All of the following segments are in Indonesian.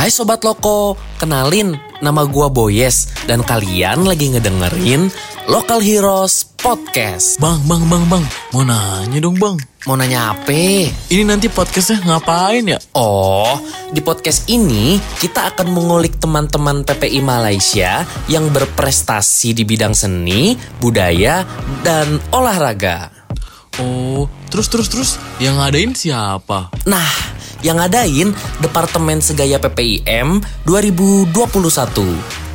Hai Sobat Loko, kenalin nama gua Boyes dan kalian lagi ngedengerin Local Heroes Podcast. Bang, bang, bang, bang. Mau nanya dong bang. Mau nanya apa? Ini nanti podcastnya ngapain ya? Oh, di podcast ini kita akan mengulik teman-teman PPI Malaysia yang berprestasi di bidang seni, budaya, dan olahraga. Oh, terus, terus, terus. Yang ngadain siapa? Nah, yang ngadain Departemen Segaya PPIM 2021.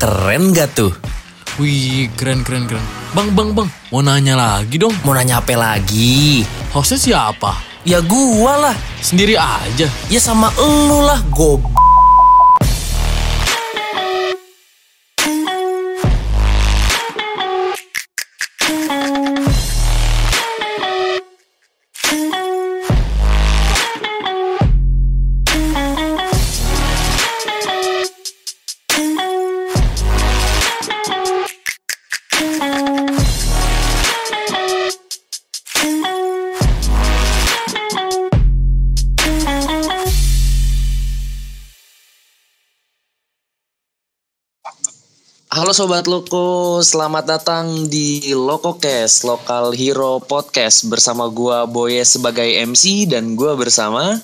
Keren gak tuh? Wih, keren, keren, keren. Bang, bang, bang. Mau nanya lagi dong. Mau nanya apa lagi? Hostnya siapa? Ya gua lah. Sendiri aja. Ya sama elu lah, gob. Halo Sobat Loko, selamat datang di LokoCast, Local Hero Podcast bersama gua Boye sebagai MC dan gua bersama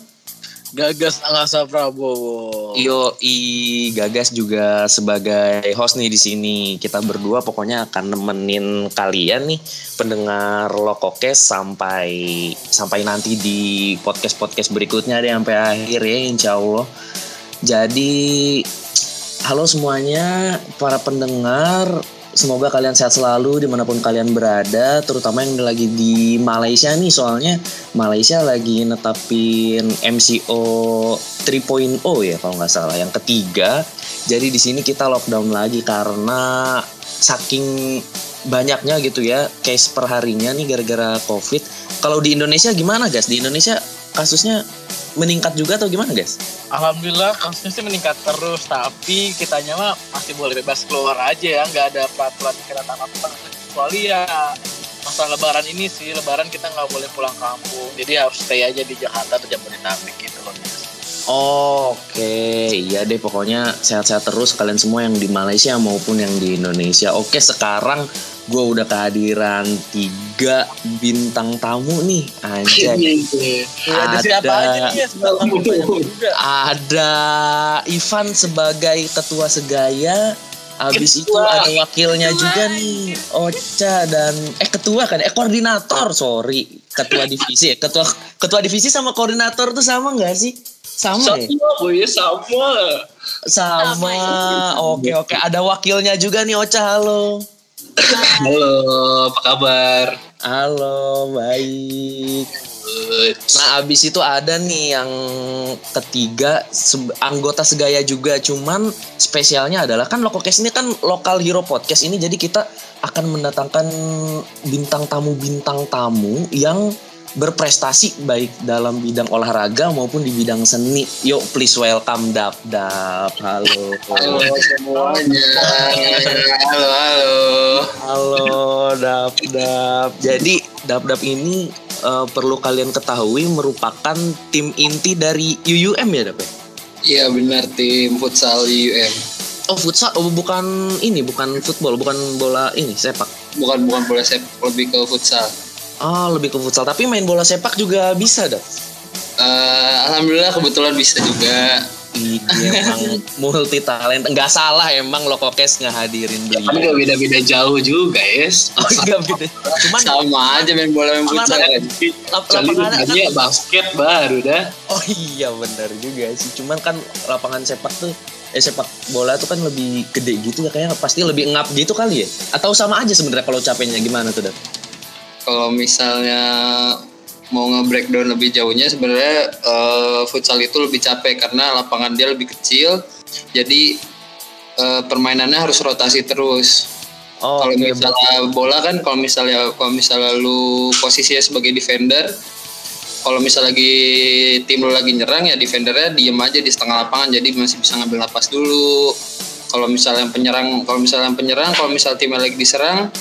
Gagas Angasa Prabowo. Iyo I Gagas juga sebagai host nih di sini. Kita berdua pokoknya akan nemenin kalian nih pendengar LokoCast sampai sampai nanti di podcast-podcast berikutnya deh sampai akhir ya insya Allah. Jadi halo semuanya para pendengar. Semoga kalian sehat selalu di mana pun kalian berada terutama yang lagi di Malaysia nih soalnya Malaysia lagi netapin MCO 3.0 ya kalau nggak salah yang ketiga. Jadi di sini kita lockdown lagi karena saking banyaknya gitu ya case perharinya nih gara-gara covid. Kalau di Indonesia gimana guys di Indonesia kasusnya meningkat juga atau gimana guys? Alhamdulillah kasusnya sih meningkat terus, tapi kitanya mah masih boleh bebas keluar aja ya, nggak ada peraturan kereta apa kecuali ya masa lebaran ini sih, lebaran kita nggak boleh pulang kampung, jadi harus stay aja di Jakarta atau Jabodetabek gitu loh. Oh, Oke, iya deh pokoknya sehat-sehat terus kalian semua yang di Malaysia maupun yang di Indonesia. Oke, sekarang gue udah kehadiran tiga bintang tamu nih, anjay. Ya, ada siapa Ada. aja nih ya? Ada Ivan sebagai ketua segaya. Habis itu Ketua. ada wakilnya juga nih, Ocha dan eh ketua kan, eh koordinator, sorry, ketua divisi, ya. ketua ketua divisi sama koordinator tuh sama nggak sih? Sama ya? Sama, boy, sama. Sama. Oke oke. Ada wakilnya juga nih Ocha. Halo. Halo, apa kabar? Halo, baik. Nah, abis itu ada nih yang ketiga se- anggota segaya juga, cuman spesialnya adalah kan Lokokes ini kan lokal hero podcast ini, jadi kita akan mendatangkan bintang tamu bintang tamu yang berprestasi baik dalam bidang olahraga maupun di bidang seni. Yuk, please welcome Dap Dap. Halo. Halo semuanya. Halo, halo. Halo Dap Dap. Jadi Dap Dap ini eh, perlu kalian ketahui merupakan tim inti dari UUM ya Dap ya? Iya benar tim futsal UM. Oh futsal, oh bukan ini, bukan football, bukan bola ini sepak. Bukan bukan bola sepak, lebih ke futsal. Oh lebih ke futsal, tapi main bola sepak juga bisa Dap. Eh, Alhamdulillah kebetulan bisa juga. Iya emang multi talent, nggak salah emang Lokokes ngehadirin Tapi beliau. gak beda-beda jauh juga yes. Oh beda. Cuman Sama aja main bola main futsal. kan. lapangannya kan basket baru dah. Oh iya benar juga sih. Cuman kan lapangan sepak tuh eh sepak bola tuh kan lebih gede gitu ya kayaknya pasti lebih ngap gitu kali ya. Atau sama aja sebenarnya kalau capeknya gimana tuh, Dap? Kalau misalnya mau nge-breakdown lebih jauhnya sebenarnya eh, futsal itu lebih capek karena lapangan dia lebih kecil. Jadi eh, permainannya harus rotasi terus. Oh, kalau oke, misalnya bola kan kalau misalnya kalau misalnya lu posisinya sebagai defender kalau misalnya lagi tim lu lagi nyerang ya defendernya diem aja di setengah lapangan jadi masih bisa ngambil napas dulu kalau misalnya penyerang kalau misalnya penyerang kalau misalnya timnya lagi diserang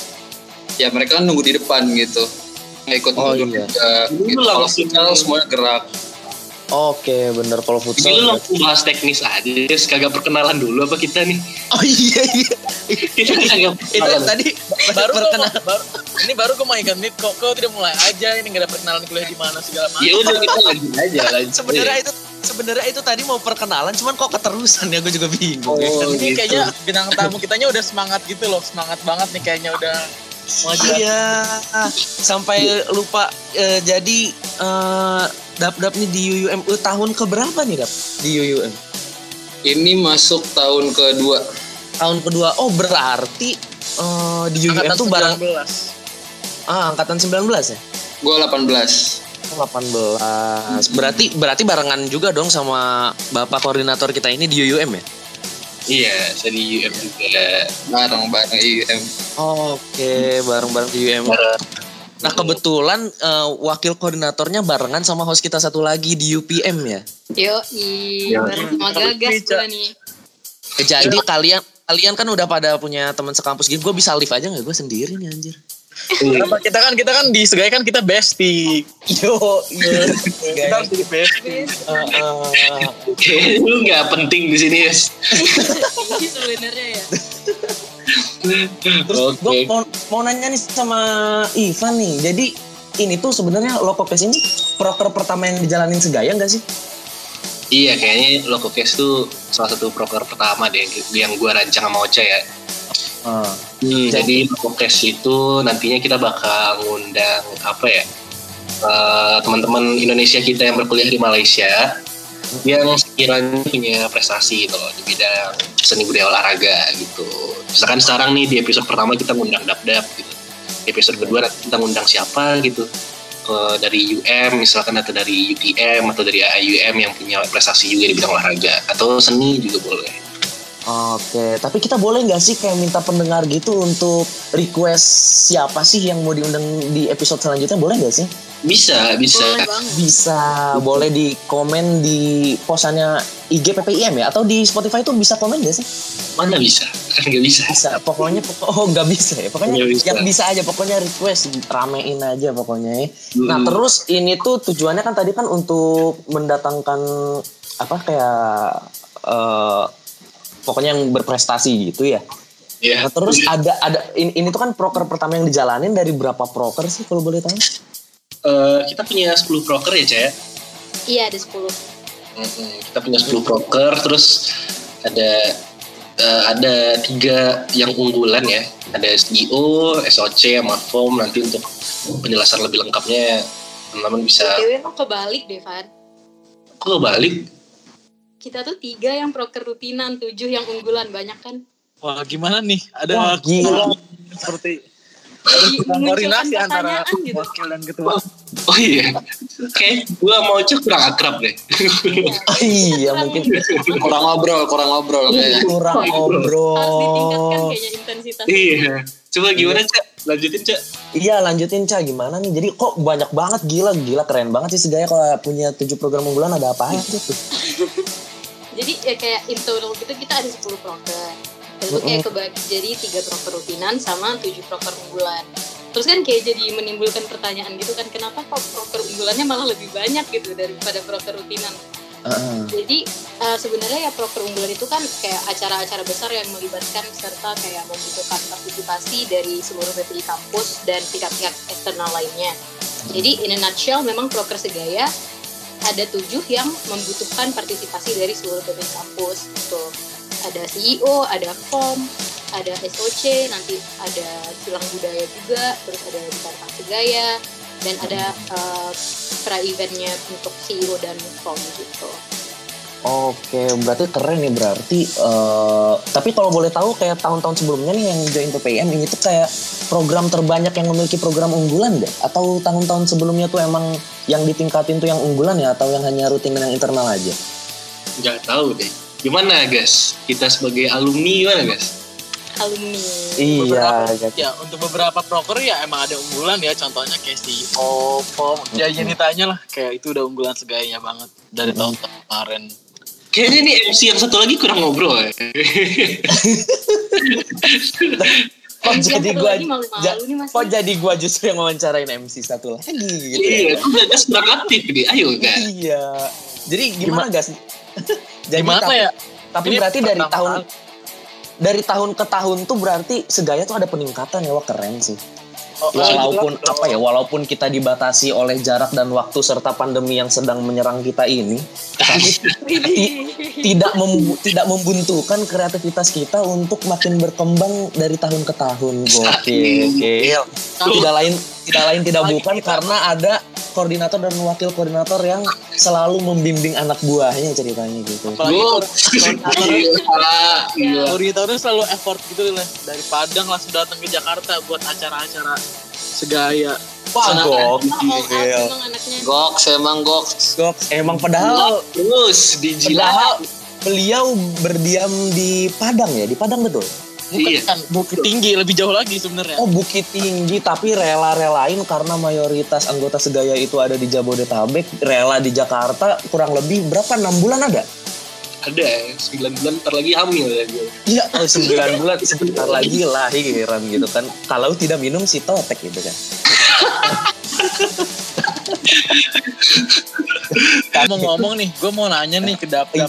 ya mereka kan nunggu di depan gitu nggak ikut Oh, mundur iya. juga gitu. Kalau langsung- futsal semuanya gerak Oke, bener kalau Jadi futsal. lu langsung bahas teknis aja, kagak perkenalan dulu apa kita nih? Oh iya iya. Kita kagak Itu perkenalan. tadi baru perkenalan. baru, ini baru gue mau ingat nih kok kok tidak mulai aja ini nggak ada perkenalan kuliah di mana segala macam Ya udah kita lanjut aja lanjut. Sebenarnya itu sebenarnya itu tadi mau perkenalan, cuman kok keterusan ya gue juga bingung. ya. Oh, ini gitu. kayaknya bintang tamu kitanya udah semangat gitu loh semangat banget nih kayaknya udah jelas Iya, sampai lupa eh, jadi eh, dap dap nih di UUM eh, tahun ke berapa nih dap di UUM? Ini masuk tahun kedua. Tahun kedua. Oh berarti eh, di UUM angkatan tuh bareng 19. ah angkatan 19 ya? Gue 18. Oh, 18. Berarti berarti barengan juga dong sama bapak koordinator kita ini di UUM ya? Iya, saya di UM juga. Bareng-bareng IUM. Oke, bareng-bareng di UUM. Nah kebetulan eh, wakil koordinatornya barengan sama host kita satu lagi di UPM ya. Yo, bareng sama gagas gua nih. Eh, Jadi kalian kalian kan udah pada punya teman sekampus gitu, gue bisa live aja nggak gue sendiri nih anjir. Kenapa kita kan kita kan di Segaya kan kita bestie Yo, iya. kita harus jadi bestie lu nggak penting di sini, Yes. Ini sebenarnya ya. Terus gue mau, mau nanya nih sama Ivan nih. Jadi ini tuh sebenarnya Lokopes ini proker pertama yang dijalanin segaya nggak sih? Iya, kayaknya Lokokes tuh salah satu proker pertama deh yang gua rancang sama Ocha ya. Hmm, jadi Lokokes itu nantinya kita bakal ngundang apa ya? eh, teman-teman Indonesia kita yang berkuliah di Malaysia yang sekiranya punya prestasi gitu loh di bidang seni budaya olahraga gitu. Misalkan sekarang nih di episode pertama kita ngundang Dap-Dap gitu. Di episode kedua kita ngundang siapa gitu. Eh, dari UM misalkan atau dari UTM atau dari AIUM yang punya prestasi juga di bidang olahraga atau seni juga boleh. Oke, tapi kita boleh nggak sih kayak minta pendengar gitu untuk request siapa sih yang mau diundang di episode selanjutnya boleh nggak sih? Bisa, bisa. Boleh banget. Bisa, boleh di komen di posannya IG PPIM ya atau di Spotify itu bisa komen nggak sih? Mana bisa? Kan nggak bisa. Bisa, pokoknya pokok oh nggak bisa ya. Pokoknya bisa. yang bisa aja, pokoknya request ramein aja pokoknya. ya. Nah Hmm. terus ini tuh tujuannya kan tadi kan untuk mendatangkan apa kayak eh pokoknya yang berprestasi gitu ya. Iya. Nah, terus ada ada ini, ini tuh kan proker pertama yang dijalanin dari berapa proker sih kalau boleh tahu? Eh, kita punya 10 broker ya, Caya? Iya, ada 10. Mm-mm, kita punya 10 broker terus ada eh, ada tiga yang unggulan ya ada SEO, SOC, sama FOM nanti untuk penjelasan lebih lengkapnya teman-teman bisa Dewi emang kebalik deh, Van. kok balik Kita tuh tiga yang proker rutinan, tujuh yang unggulan. Banyak kan? wah gimana nih ada Wah, gila. seperti kurang koordinasi antara pertanyaan gitu. wakil dan ketua oh iya kayak gua mau cek kurang akrab deh iya mungkin Kurang ngobrol, kurang ngobrol kayaknya. kurang Harus ditingkatkan ngobrol. kayaknya intensitas. iya coba gimana cak lanjutin cak Iya lanjutin Ca gimana nih? Jadi kok banyak banget gila gila keren banget sih segaya kalau punya tujuh program unggulan ada apa aja tuh? Jadi ya kayak in total gitu kita ada 10 proker. Itu kayak kebagi jadi tiga proker rutinan sama tujuh proker unggulan. Terus kan kayak jadi menimbulkan pertanyaan gitu kan kenapa kok proker unggulannya malah lebih banyak gitu daripada proker rutinan. Heeh. Jadi eh, sebenarnya ya proker unggulan itu kan kayak acara-acara besar yang melibatkan serta kayak membutuhkan partisipasi dari seluruh PPI kampus dan pihak-pihak eksternal lainnya. Jadi in a nutshell memang proker segaya ada tujuh yang membutuhkan partisipasi dari seluruh PPI kampus. Gitu. Ada CEO, ada FOM, ada SOC, nanti ada silang budaya juga, terus ada Bintang Segaya, dan ada eh, pra eventnya untuk CEO dan FOM gitu. Oke, berarti keren nih berarti. eh tapi kalau boleh tahu kayak tahun-tahun sebelumnya nih yang join PPIM ini tuh kayak program terbanyak yang memiliki program unggulan deh? Atau tahun-tahun sebelumnya tuh emang yang ditingkatin tuh yang unggulan ya? Atau yang hanya rutin dan yang internal aja? nggak tahu deh gimana guys kita sebagai alumni gimana guys alumni. Iya, Beberapa- gitu. ya untuk beberapa proker ya emang ada unggulan ya contohnya kayak CEO, FOM ya yang ditanya lah kayak itu udah unggulan segayanya banget dari tahun kemarin kayaknya nih MC yang satu lagi kurang ngobrol ya Kok jadi gua ja- kok jadi gua justru yang wawancarain MC satu lagi gitu. iya kok gak kurang aktif nih ayo kan Iya. Jadi gimana gas? Jadi Gimana tapi, ya? Tapi Ini berarti dari tahun dari tahun ke tahun tuh berarti segaya tuh ada peningkatan ya wah keren sih. Walaupun oh, apa ya, walaupun kita dibatasi oleh jarak dan waktu serta pandemi yang sedang menyerang kita ini, tidak membu- tidak membuntukan kreativitas kita untuk makin berkembang dari tahun ke tahun. Gokil. Gokil. Tidak lain tidak lain tidak bukan karena ada koordinator dan wakil koordinator yang selalu membimbing anak buahnya ceritanya gitu. Apalagi Gua- koordinatornya Gila, gila. koordinatornya selalu effort gitu lah dari Padang langsung datang ke Jakarta buat acara-acara segaya. Wah, gokil. emang. Goks goks. Gok, emang padahal Terus di padahal beliau berdiam di Padang ya, di Padang betul. Bukan Iya. kan Bukit Tinggi lebih jauh lagi sebenarnya. Oh Bukit Tinggi tapi rela-relain karena mayoritas anggota segaya itu ada di Jabodetabek, rela di Jakarta kurang lebih berapa enam bulan ada? ada 9 bulan ntar lagi hamil ya gue. Iya, oh, 9 bulan sebentar lagi lahiran gitu kan. Kalau tidak minum si totek gitu kan. Kamu ngomong nih, gue mau nanya nih ke Dap. Dap.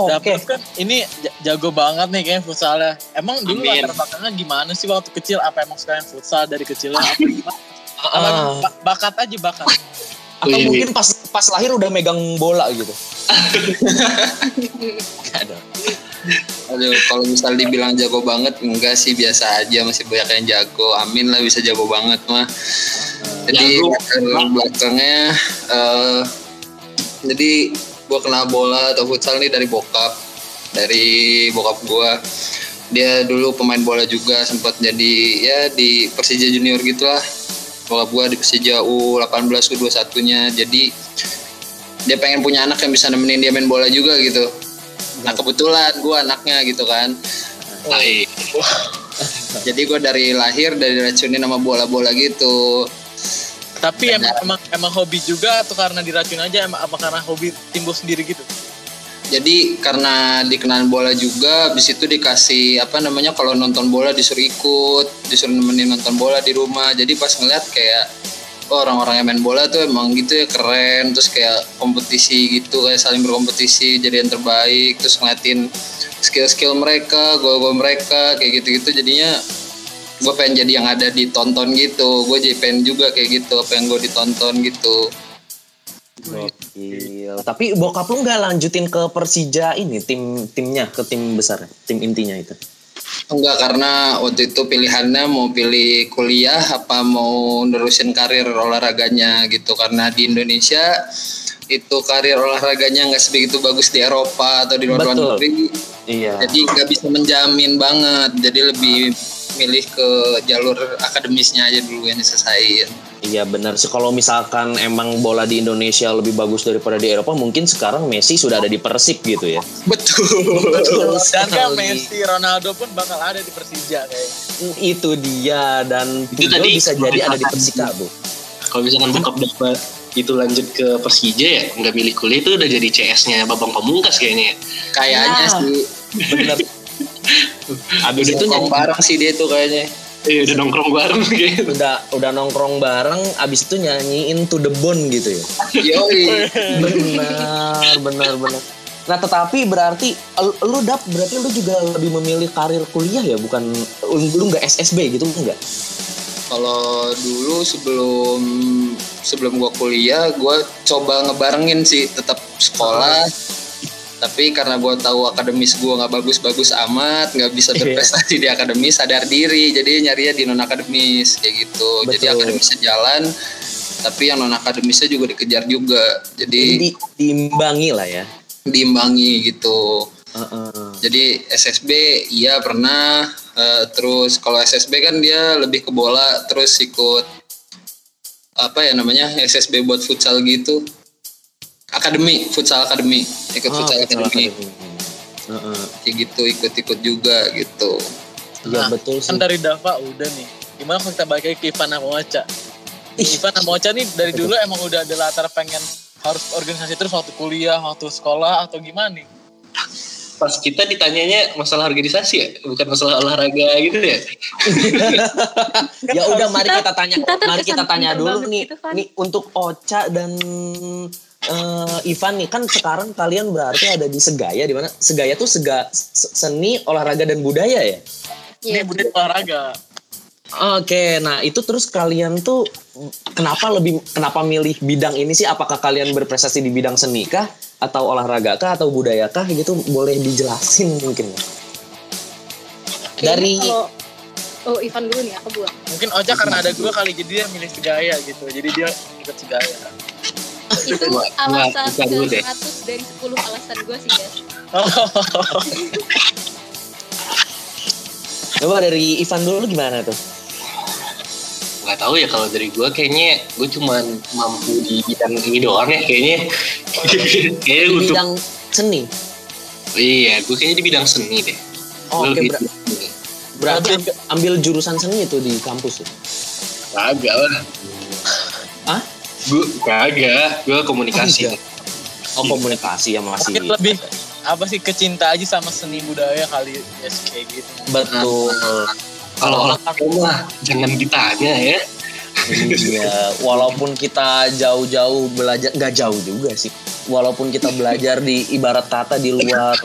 Iya. Oke. Dapet kan ini jago banget nih kayaknya futsalnya. Emang dulu latar belakangnya gimana sih waktu kecil? Apa emang sekalian futsal dari kecilnya? Apa, gimana? Apa Ah. emang ba- bakat aja bakat. Atau Wih, mungkin pas pas lahir udah megang bola gitu. Aduh, kalau misal dibilang jago banget, enggak sih biasa aja masih banyak yang jago. Amin lah bisa jago banget mah. Jadi Jago. latar belakangnya, eh, jadi gua kenal bola atau futsal nih dari bokap, dari bokap gua. Dia dulu pemain bola juga sempat jadi ya di Persija Junior gitulah. Bokap gua di Persija U18 U21-nya. Jadi dia pengen punya anak yang bisa nemenin dia main bola juga gitu. Nah kebetulan gue anaknya gitu kan. Baik. Jadi gue dari lahir dari diracunin sama bola-bola gitu. Tapi emang, emang emang hobi juga atau karena diracun aja emang apa karena hobi timbul sendiri gitu? Jadi karena dikenal bola juga, habis itu dikasih apa namanya kalau nonton bola disuruh ikut, disuruh nemenin nonton bola di rumah. Jadi pas ngeliat kayak oh, orang-orang yang main bola tuh emang gitu ya keren, terus kayak kompetisi gitu kayak saling berkompetisi jadi yang terbaik, terus ngeliatin skill-skill mereka, gol-gol mereka kayak gitu-gitu jadinya gue pengen jadi yang ada ditonton gitu, gue jadi pengen juga kayak gitu apa yang gue ditonton gitu. Gokil. Tapi bokap lu nggak lanjutin ke Persija ini tim timnya ke tim besar, tim intinya itu. Enggak karena waktu itu pilihannya mau pilih kuliah apa mau nerusin karir olahraganya gitu karena di Indonesia itu karir olahraganya nggak sebegitu bagus di Eropa atau di luar negeri Iya. jadi nggak bisa menjamin banget jadi lebih milih ke jalur akademisnya aja dulu yang diselesain Iya benar sih kalau misalkan emang bola di Indonesia lebih bagus daripada di Eropa mungkin sekarang Messi sudah ada di Persib gitu ya. betul Betul Dan kan. Messi, Ronaldo pun bakal ada di Persija kayaknya. Itu dia dan Itu Pujo tadi bisa jadi ada di Persikabo. Kalau misalkan bokap dapat itu lanjut ke Persija ya nggak milih kuliah itu udah jadi CS-nya Babang Pamungkas kayaknya. ya. kayaknya Nah. sih Bener. Abis itu nyanyi, bareng sih dia tuh kayaknya. Iya udah nongkrong bareng gitu. udah udah nongkrong bareng, abis itu nyanyiin to the bone gitu ya. yoi. Benar benar benar. Nah tetapi berarti lu lu dap berarti lu juga lebih memilih karir kuliah ya? Bukan lu nggak SSB gitu enggak Kalau dulu sebelum sebelum gua kuliah, gua coba ngebarengin sih tetap sekolah. Tapi karena gua tahu akademis gua nggak bagus-bagus amat, nggak bisa Iya. berprestasi di akademis, sadar diri. Jadi nyarinya di non akademis kayak gitu. Jadi Betul. akademisnya jalan, tapi yang non akademisnya juga dikejar juga. jadi Jadi di, diimbangi lah ya diimbangi gitu. Heeh. Jadi SSB iya pernah Eh, terus kalau SSB kan dia lebih ke bola terus ikut apa ya namanya SSB buat futsal gitu. Akademi, futsal akademi, ikut Ah, futsal futsal akademi. academy. Heeh. Kayak gitu ikut-ikut juga gitu. Iya Nah, betul sih Kan dari Dava udah nih. Gimana kalau kita balik lagi ke Ivan Amocha? Ivan Amocha nih dari dulu emang udah ada latar pengen harus organisasi terus waktu kuliah, waktu sekolah atau gimana nih? Pas kita ditanyanya masalah organisasi ya, bukan masalah olahraga gitu ya. ya udah mari kita tanya kita mari kita tanya dulu nih gitu, nih untuk Ocha dan eh, Ivan nih kan sekarang kalian berarti ada di Segaya di mana? Segaya tuh sega, se- seni, olahraga dan budaya ya? Ini Iya, budaya olahraga. Oke, nah itu terus kalian tuh kenapa lebih kenapa milih bidang ini sih? Apakah kalian berprestasi di bidang seni kah atau olahraga kah atau budaya kah gitu? Boleh dijelasin mungkin ya? Kayaknya Dari kalau- Oh, Ivan dulu nih, aku buat. Mungkin Ocha karena ada gue kali jadi dia milih segaya gitu. Jadi dia ikut segaya. Itu Gua- gua alasan deh. 100 dari 10 alasan gue sih, guys. coba dari Ivan dulu gimana tuh? nggak tahu ya kalau dari gue kayaknya gue cuman mampu di bidang ini doang ya kayaknya kayaknya Di untuk bidang seni. iya gue kayaknya di bidang seni deh Oh, Oke, lebih ber- berarti am- ambil jurusan seni itu di kampus ya? kagak lah Hah? Gue kagak gue komunikasi Oh. Oh komunikasi ya masih. Mungkin lebih apa sih kecinta aja sama seni budaya kali ya kayak gitu. Betul. kalau olahraga mah jangan ditanya ya iya, walaupun kita jauh-jauh belajar, nggak jauh juga sih. Walaupun kita belajar di ibarat kata di luar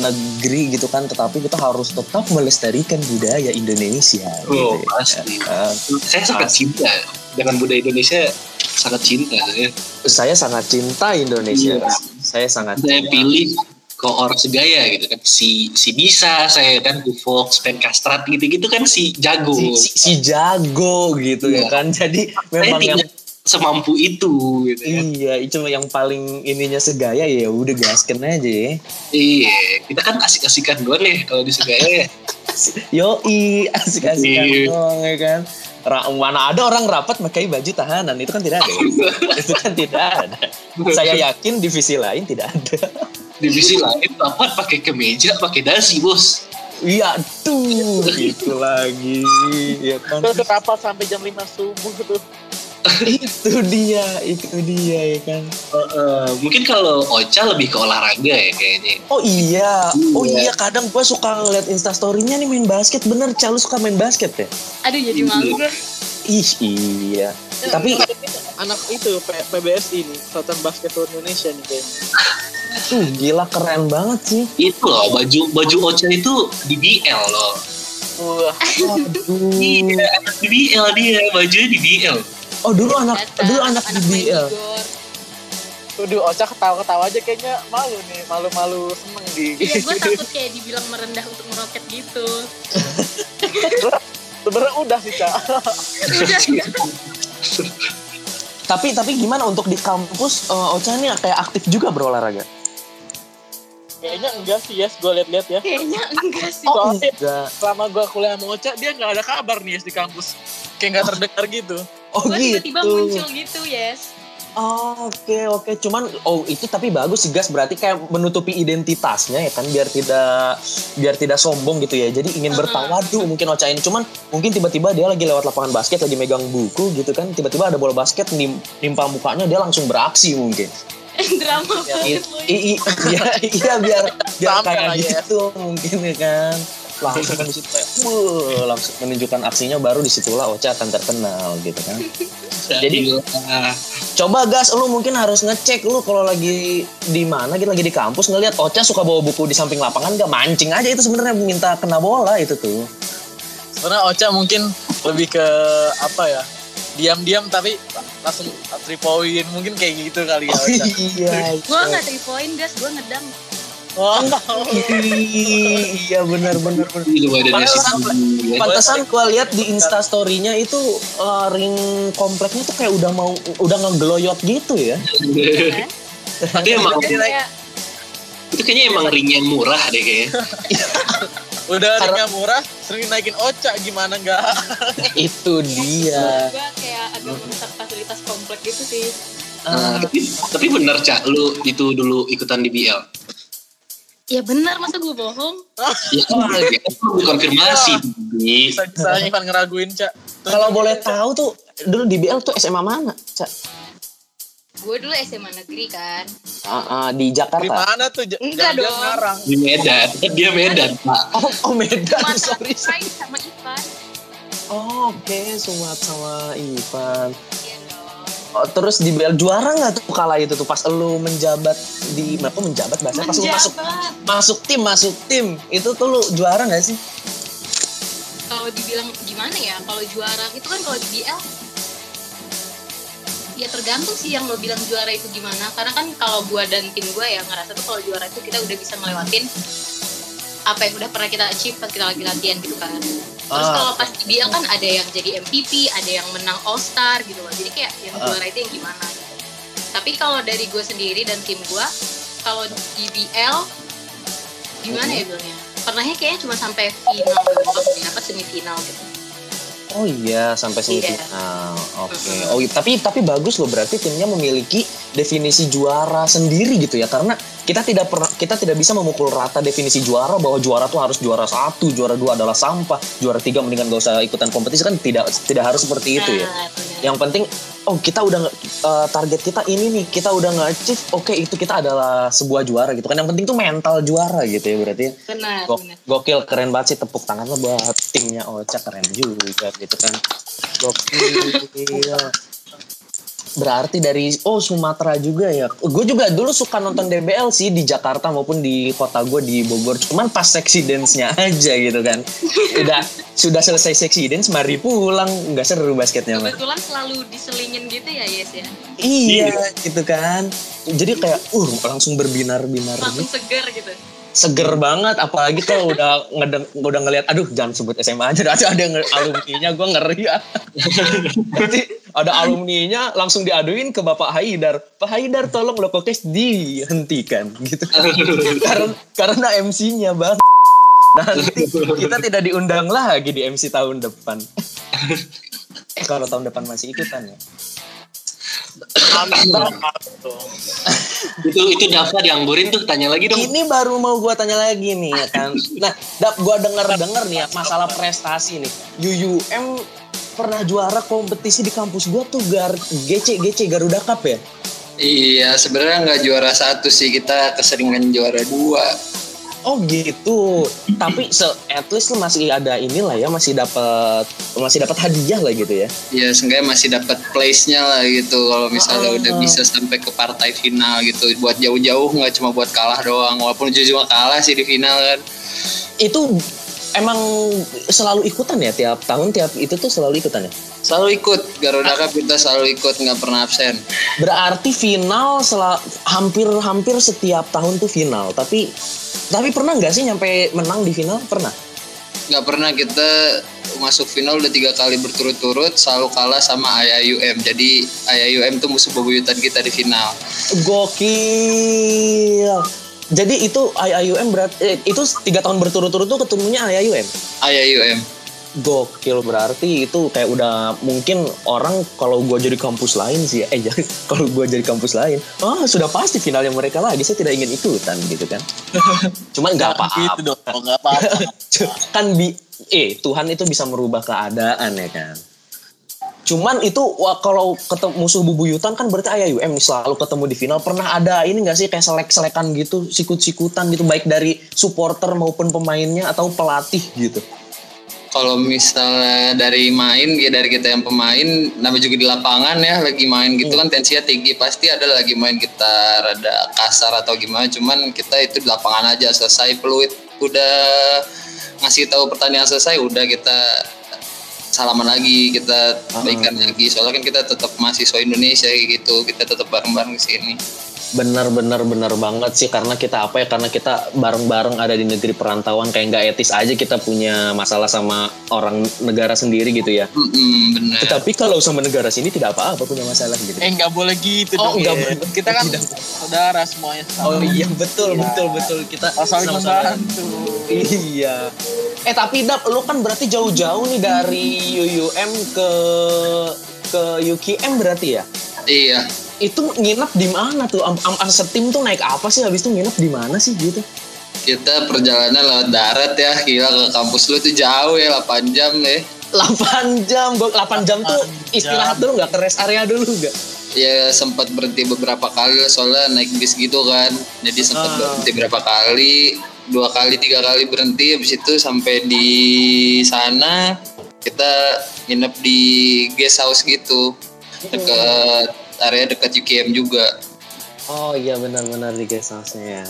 negeri gitu kan, tetapi kita harus tetap melestarikan budaya Indonesia. oh gitu ya. pasti Eh, saya sangat cinta dengan budaya Indonesia sangat cinta ya. saya sangat cinta Indonesia. Iya. Saya sangat saya pilih koor segaya gitu kan si si bisa saya kan Fox pen kastrat gitu gitu kan si jago si, si, si jago gitu ya Iya. kan. Jadi saya memang yang semampu itu gitu kan Iya, itu yang paling ininya segaya ya udah gasken aja ya. iya kita kan asik-asikan doang nih kalau di segaya ya Yoi, asik-asikan Iya. doang ya kan. Ra- mana ada orang rapat pakai baju tahanan itu kan tidak ada. ya. itu kan tidak ada. Saya yakin divisi lain tidak ada. divisi lain rapat pakai kemeja pakai dasi bos Iya, tuh itu lagi ya kan. Terus rapat sampai jam 5 subuh tuh. itu dia, itu dia ya kan. Eh, mungkin kalau Ocha lebih ke olahraga ya kayaknya Oh iya, oh Iya. iya kadang gua suka ngeliat instastorynya nih main basket bener, Calu suka main basket ya? Aduh, jadi malu gue. Ih iya. Tapi Anak itu P- PBSI nih, Persatuan Basketball Indonesia nih kayaknya. tuh gila keren banget sih. itu loh baju baju Ocha itu di BL loh Wah, Aduh. iya di BL dia bajunya di BL Oh dulu anak Datang, dulu anak, main DBL. Igor. Tuh Ocha ketawa-ketawa aja kayaknya malu nih, malu-malu seneng di. Iya, gue takut kayak dibilang merendah untuk meroket gitu. Sebenarnya udah sih, Cak. Udah, Tapi tapi gimana untuk di kampus eh, Ocha ini kayak aktif juga berolahraga? Kayaknya enggak sih, Yes. Gue liat-liat ya. kayaknya enggak sih. Oh Soalnya enggak. selama gue kuliah sama Ocha, dia nggak ada kabar nih, Yes, di kampus. Kayak nggak terdengar gitu. Oh Gue gitu. tiba-tiba muncul gitu, yes. Oh, Oke oke, cuman oh itu tapi bagus sih gas berarti kayak menutupi identitasnya ya kan biar tidak biar tidak sombong gitu ya. Jadi ingin Uh-uh. bertawadu mungkin Ocha ini cuman mungkin tiba-tiba dia lagi lewat lapangan basket lagi megang buku gitu kan tiba-tiba ada bola basket nim, nimpa mukanya dia langsung beraksi mungkin. Drama I, banget lo. i, i- iya, iya biar biar Sampai kayak yes. gitu mungkin ya kan. Langsung kan di situ kayak, "Wuh," langsung menunjukkan aksinya baru di situlah Ocha akan terkenal gitu kan. Jadi- Coba gas, lu mungkin harus ngecek lu kalau lagi di mana gitu lagi di kampus ngelihat Ocha suka bawa buku di samping lapangan gak mancing aja itu sebenarnya minta kena bola itu tuh. Sebenarnya Ocha mungkin lebih ke apa ya? Diam-diam tapi langsung three point mungkin kayak gitu kali ya Oh, Ocha. iya. Gue nggak three point, guys. Gue ngedang. Wah, iya benar benar benar. sih Pantesan gua lihat di Insta story-nya itu eh, ring kompleknya tuh kayak udah mau udah ngegeloyot gitu ya. tapi emang Kayak itu kayaknya emang ring yang murah deh kayaknya udah ringnya murah, sering naikin Ocha gimana enggak? itu dia. gue kayak agak merusak fasilitas komplek gitu sih. Ah, tapi, tapi bener cak lu itu dulu ikutan di BL Ya benar, masa gue bohong? ya kan konfirmasi Bi. Bisa bisa Ivan ngeraguin, Cak. kalau boleh tahu tuh dulu di BL tuh SMA mana? Ca? Gue dulu SMA negeri kan. Ah, ah, di di Jakarta. mana tuh? Enggak dong. ngarang. di Medan dia Medan pak Oh, oh Medan, Mata sorry. sama Ivan. Oh, Oke, Sumat sama Ivan. Oh, terus di BL juara nggak tuh kala itu tuh? Pas lu menjabat di apa menjabat bahasa pas lu masuk masuk tim masuk tim. Itu tuh lu juara nggak sih? Kalau dibilang gimana ya? Kalau juara itu kan kalau di BL ya tergantung sih yang lo bilang juara itu gimana. Karena kan kalau gua dan tim gua ya ngerasa tuh kalau juara itu kita udah bisa ngelewatin apa yang udah pernah kita achieve pas kita lagi latihan gitu kan terus Ah. kalau pas di BL kan ada yang jadi MVP ada yang menang All Star gitu loh jadi kayak yang Ah. juara itu yang gimana gitu. tapi kalau dari gue sendiri dan tim gua kalau di BL gimana ya bilangnya pernahnya kayaknya cuma sampai final doang sih, apa semifinal gitu Oh iya sampai Iya. semifinal. Oke. Mhm. Oh iya, tapi tapi bagus loh berarti timnya memiliki definisi juara sendiri gitu ya karena kita tidak pernah kita tidak bisa memukul rata definisi juara bahwa juara tuh harus juara satu, juara dua adalah sampah, juara tiga mendingan gak usah ikutan kompetisi kan tidak tidak harus seperti itu ya. Nah. Yang penting oh kita udah eh, target kita ini nih kita udah nge-achieve oke itu kita adalah sebuah juara gitu kan yang penting tuh mental juara gitu ya berarti ya. benar Gok- benar gokil keren banget sih tepuk tangan lo buat timnya Ocha keren juga gitu kan gokil berarti dari oh Sumatera juga ya. Gue juga dulu suka nonton DBL sih di Jakarta maupun di kota gue di Bogor. Cuman pas seksi dance-nya aja gitu kan. Udah sudah selesai seksi dance mari pulang. Nggak seru basketnya mah kebetulan selalu diselingin gitu ya Yes ya? Iya gitu kan. Jadi kayak uh langsung berbinar-binar langsung gitu. segar gitu seger banget apalagi kalau udah ngedeng, udah ngelihat aduh jangan sebut SMA aja ada ada yang alumninya gue ngeri ya. Nanti ada alumninya langsung diaduin ke Bapak Haidar. Pak Haidar tolong lo kokes dihentikan gitu. Karena karena MC-nya bang. Nanti kita tidak diundang lagi di MC tahun depan. Eh kalau tahun depan masih ikutan ya. Itu itu Dava dianggurin tuh tanya lagi dong Ini baru mau gua tanya lagi nih ya kan. Nah, dap gua denger-denger nih ya masalah prestasi nih. UUM pernah juara kompetisi di kampus gua tuh gar GC GC Garuda Cup ya. Iya, sebenarnya nggak juara satu sih kita keseringan juara dua. Oh gitu. Tapi se at least lu masih ada inilah ya, masih dapat masih dapat hadiah lah gitu ya. Ya, seenggaknya masih dapat place-nya lah gitu. Kalau misalnya Ah. udah bisa sampai ke partai final gitu, buat jauh-jauh nggak cuma buat kalah doang. Walaupun cuma kalah sih di final kan. Itu emang selalu ikutan ya tiap tahun tiap itu tuh selalu ikutan ya. Selalu ikut Garuda Cup kita selalu ikut nggak pernah absen. Berarti final hampir-hampir setiap tahun tuh final. Tapi tapi pernah nggak sih nyampe menang di final? Pernah. Nggak pernah kita masuk final udah tiga kali berturut-turut selalu kalah sama IIUM. Jadi IIUM tuh musuh bebuyutan kita di final. Gokil. Jadi itu IIUM berat eh, itu tiga tahun berturut-turut tuh ketemunya IIUM. IIUM. Gokil berarti itu kayak udah mungkin orang kalau gua jadi kampus lain sih eh jangan kalau gua jadi kampus lain ah sudah pasti finalnya mereka lagi saya tidak ingin ikutan gitu kan cuman nggak Gitu apa-apa dong, nggak apa-apa. kan bi eh Tuhan itu bisa merubah keadaan ya kan cuman itu wah, kalau ketemu musuh bubuyutan kan berarti IUM nih selalu ketemu di final. Pernah ada ini nggak sih kayak selek-selekan gitu sikut-sikutan gitu baik dari supporter maupun pemainnya atau pelatih gitu? Kalau misalnya dari main ya dari kita yang pemain namanya juga di lapangan ya lagi main gitu kan tensinya tinggi pasti ada lagi main kita rada kasar atau gimana. Cuman kita itu di lapangan aja selesai peluit udah ngasih tahu pertandingan selesai udah kita salaman lagi kita baikan lagi. Soalnya kan kita tetap mahasiswa Indonesia gitu kita tetap bareng-bareng di sini benar benar benar banget sih karena kita apa ya karena kita bareng-bareng ada di negeri perantauan kayak nggak etis aja kita punya masalah sama orang negara sendiri gitu ya Mm-mm, bener tetapi kalau sama negara sini tidak apa-apa punya masalah gitu Eh nggak boleh gitu Oh, dong. nggak ya. boleh. Kita kan Tidak. saudara semuanya. sama. Oh iya betul Iya. betul betul kita Saling sama-sama- membantu. Iya. Eh tapi Dap, lu kan berarti jauh-jauh nih dari UUM ke ke UKM berarti ya? iya Itu nginep di mana tuh? Am, am, am- setim tuh naik apa sih? Habis itu nginep di mana sih gitu? kita perjalanan lewat darat ya gila ke kampus lu tuh jauh ya 8 jam ya 8 jam, gua 8 jam tuh istirahat dulu nggak ke rest area dulu nggak? ya sempat berhenti beberapa kali lah, soalnya naik bis gitu kan jadi sempat Ah. berhenti berapa kali dua kali tiga kali berhenti habis itu sampai di sana kita nginep di guest house gitu dekat area dekat UKM juga. Oh iya benar-benar di guest house-nya ya.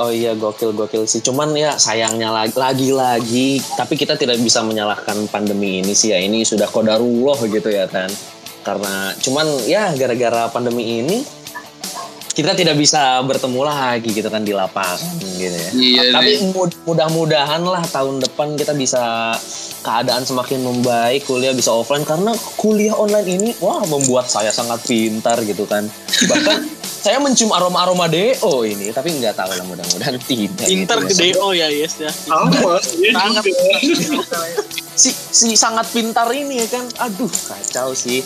Oh iya gokil gokil sih. Cuman ya sayangnya lagi lagi lagi tapi kita tidak bisa menyalahkan pandemi ini sih ya. Ini sudah kodarullah gitu ya kan. Karena cuman ya gara-gara pandemi ini kita tidak bisa bertemu lagi gitu kan di lapangan gitu ya. Iya, tapi nih. mud- mudah-mudahan lah tahun depan kita bisa keadaan semakin membaik, kuliah bisa offline karena kuliah online ini wah membuat saya sangat pintar gitu kan. Bahkan saya mencium aroma-aroma DO ini, tapi nggak tahu lah mudah-mudahan tidak. Pinter gitu ke ya. DO ya yes ya. Sama, Sangat Si, si sangat pintar ini ya kan. Aduh kacau sih.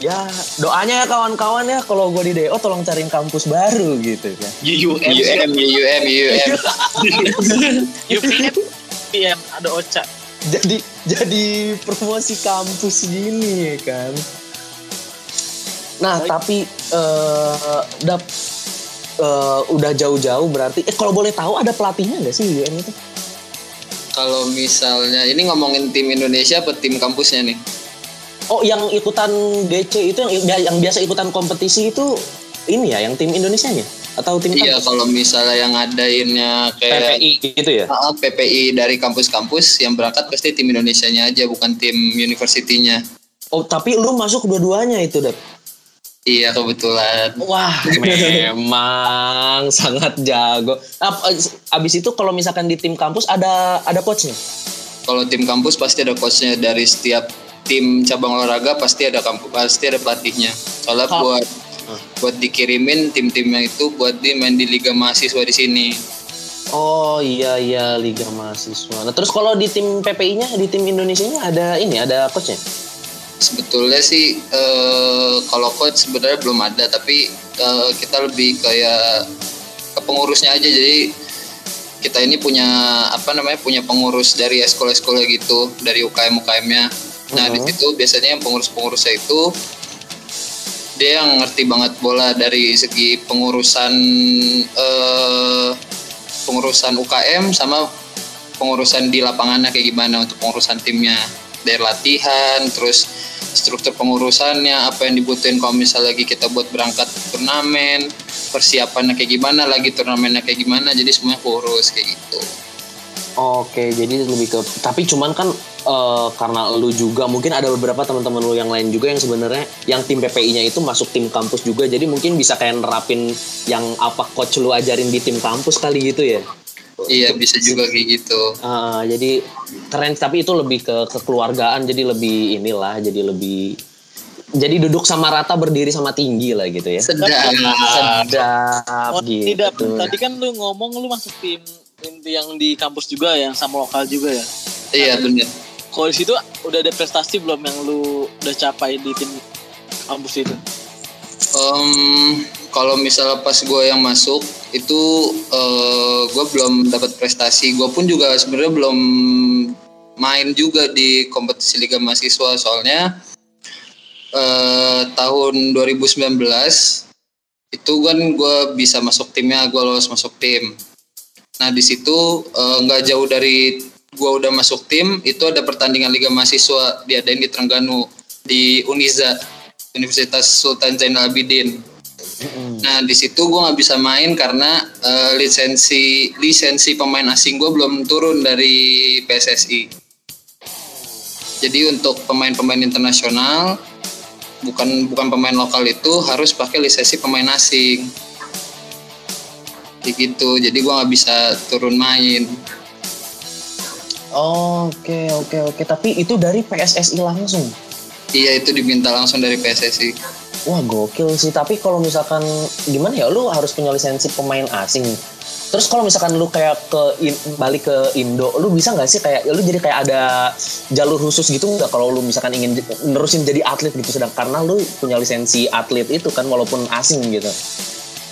Ya doanya ya kawan-kawan ya kalau gue di DO tolong cariin kampus baru gitu kan. UUM. UUM, UUM, UUM. UPM PM ada Ocha. jadi jadi promosi kampus gini ya kan. Nah Baik. tapi eh dap eh, udah jauh-jauh berarti eh kalau boleh tahu ada pelatihnya nggak sih UM itu? Kalau misalnya ini ngomongin tim Indonesia apa tim kampusnya nih? Oh yang ikutan DC itu yang yang biasa ikutan kompetisi itu ini ya yang tim Indonesia nya atau tim Iya, kampus? kalau misalnya yang ngadainnya kayak PPI gitu ya? Ah, PPI dari kampus-kampus yang berangkat pasti tim Indonesianya aja bukan tim universitinya. Oh tapi lu masuk dua-duanya itu Dap? Iya kebetulan. Wah, memang sangat jago. Abis itu kalau misalkan di tim kampus ada ada coachnya. Kalau tim kampus pasti ada coachnya dari setiap tim cabang olahraga pasti ada kampus pasti ada pelatihnya. Soalnya Kalau- buat buat dikirimin tim-timnya itu buat di main di liga mahasiswa di sini. Oh iya iya Liga Mahasiswa. Nah terus kalau di tim PPI-nya di tim Indonesia-nya ada ini ada coachnya. Sebetulnya sih eh, kalau coach sebenarnya belum ada tapi eh, kita lebih kayak ke pengurusnya aja jadi kita ini punya apa namanya punya pengurus dari sekolah-sekolah gitu dari UKM UKM-nya. Nah di Mhm. situ biasanya yang pengurus-pengurusnya itu dia yang ngerti banget bola dari segi pengurusan eh, pengurusan UKM sama pengurusan di lapangannya kayak gimana untuk pengurusan timnya dari latihan terus struktur pengurusannya apa yang dibutuhin kalau misalnya lagi kita buat berangkat turnamen persiapannya kayak gimana lagi turnamennya kayak gimana jadi semuanya kurus kayak gitu Oke, jadi lebih ke tapi cuman kan eh, karena lu juga mungkin ada beberapa teman-teman lu yang lain juga yang sebenarnya yang tim PPI-nya itu masuk tim kampus juga. Jadi mungkin bisa kayak nerapin yang apa coach lu ajarin di tim kampus kali gitu ya. iya bisa juga kayak gitu Ah, jadi keren tapi itu lebih ke kekeluargaan jadi lebih inilah jadi lebih jadi duduk sama rata berdiri sama tinggi lah gitu ya. sedap Sedap Oh, gitu. tidak. Tadi kan lu ngomong lu masuk tim inti yang di kampus juga yang sama lokal juga ya. iya bener Kalau di situ udah ada prestasi belum yang lu udah capai di tim kampus itu? Em, kalau misalnya pas gue yang masuk itu gue belum dapat prestasi gue pun juga sebenarnya belum main juga di kompetisi liga mahasiswa soalnya eh, tahun 2019 itu kan gue bisa masuk timnya gue lolos masuk tim nah di situ eh, nggak jauh dari gue udah masuk tim itu ada pertandingan liga mahasiswa diadain di Trengganu di Uniza Universitas Sultan Zainal Abidin Nah di situ gue nggak bisa main karena eh, lisensi lisensi pemain asing gue belum turun dari PSSI. Jadi untuk pemain-pemain internasional bukan bukan pemain lokal itu harus pakai lisensi pemain asing. Kayak gitu. Jadi gue nggak bisa turun main. Oke oke oke tapi itu dari PSSI langsung. Iya itu diminta langsung dari PSSI. Wah gokil sih tapi kalau misalkan gimana ya lu harus punya lisensi pemain asing. Terus kalau misalkan lu kayak ke in- balik ke Indo, lu bisa nggak sih kayak lu jadi kayak ada jalur khusus gitu nggak kalau lu misalkan ingin nerusin jadi atlet gitu sedang karena lu punya lisensi atlet itu kan walaupun asing gitu.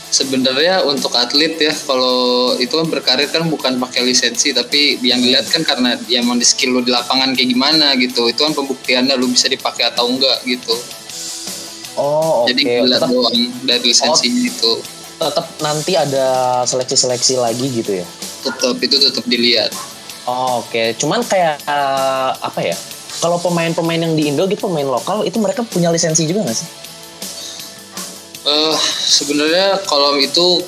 Sebenarnya untuk atlet ya kalau itu kan berkarir kan bukan pakai lisensi tapi yang dilihat kan karena dia emang di skill lu di lapangan kayak gimana gitu. Itu kan pembuktiannya lu bisa dipakai atau enggak gitu. Oh oke. Jadi dilihat Tetap doang dari lisensinya itu. tetap nanti ada seleksi-seleksi lagi gitu ya. Tetap itu tetap dilihat. Oh, Oke, cuman kayak eh, apa ya? Kalau pemain-pemain yang di Indo gitu pemain lokal itu mereka punya lisensi juga nggak sih? Eh sebenarnya kalau itu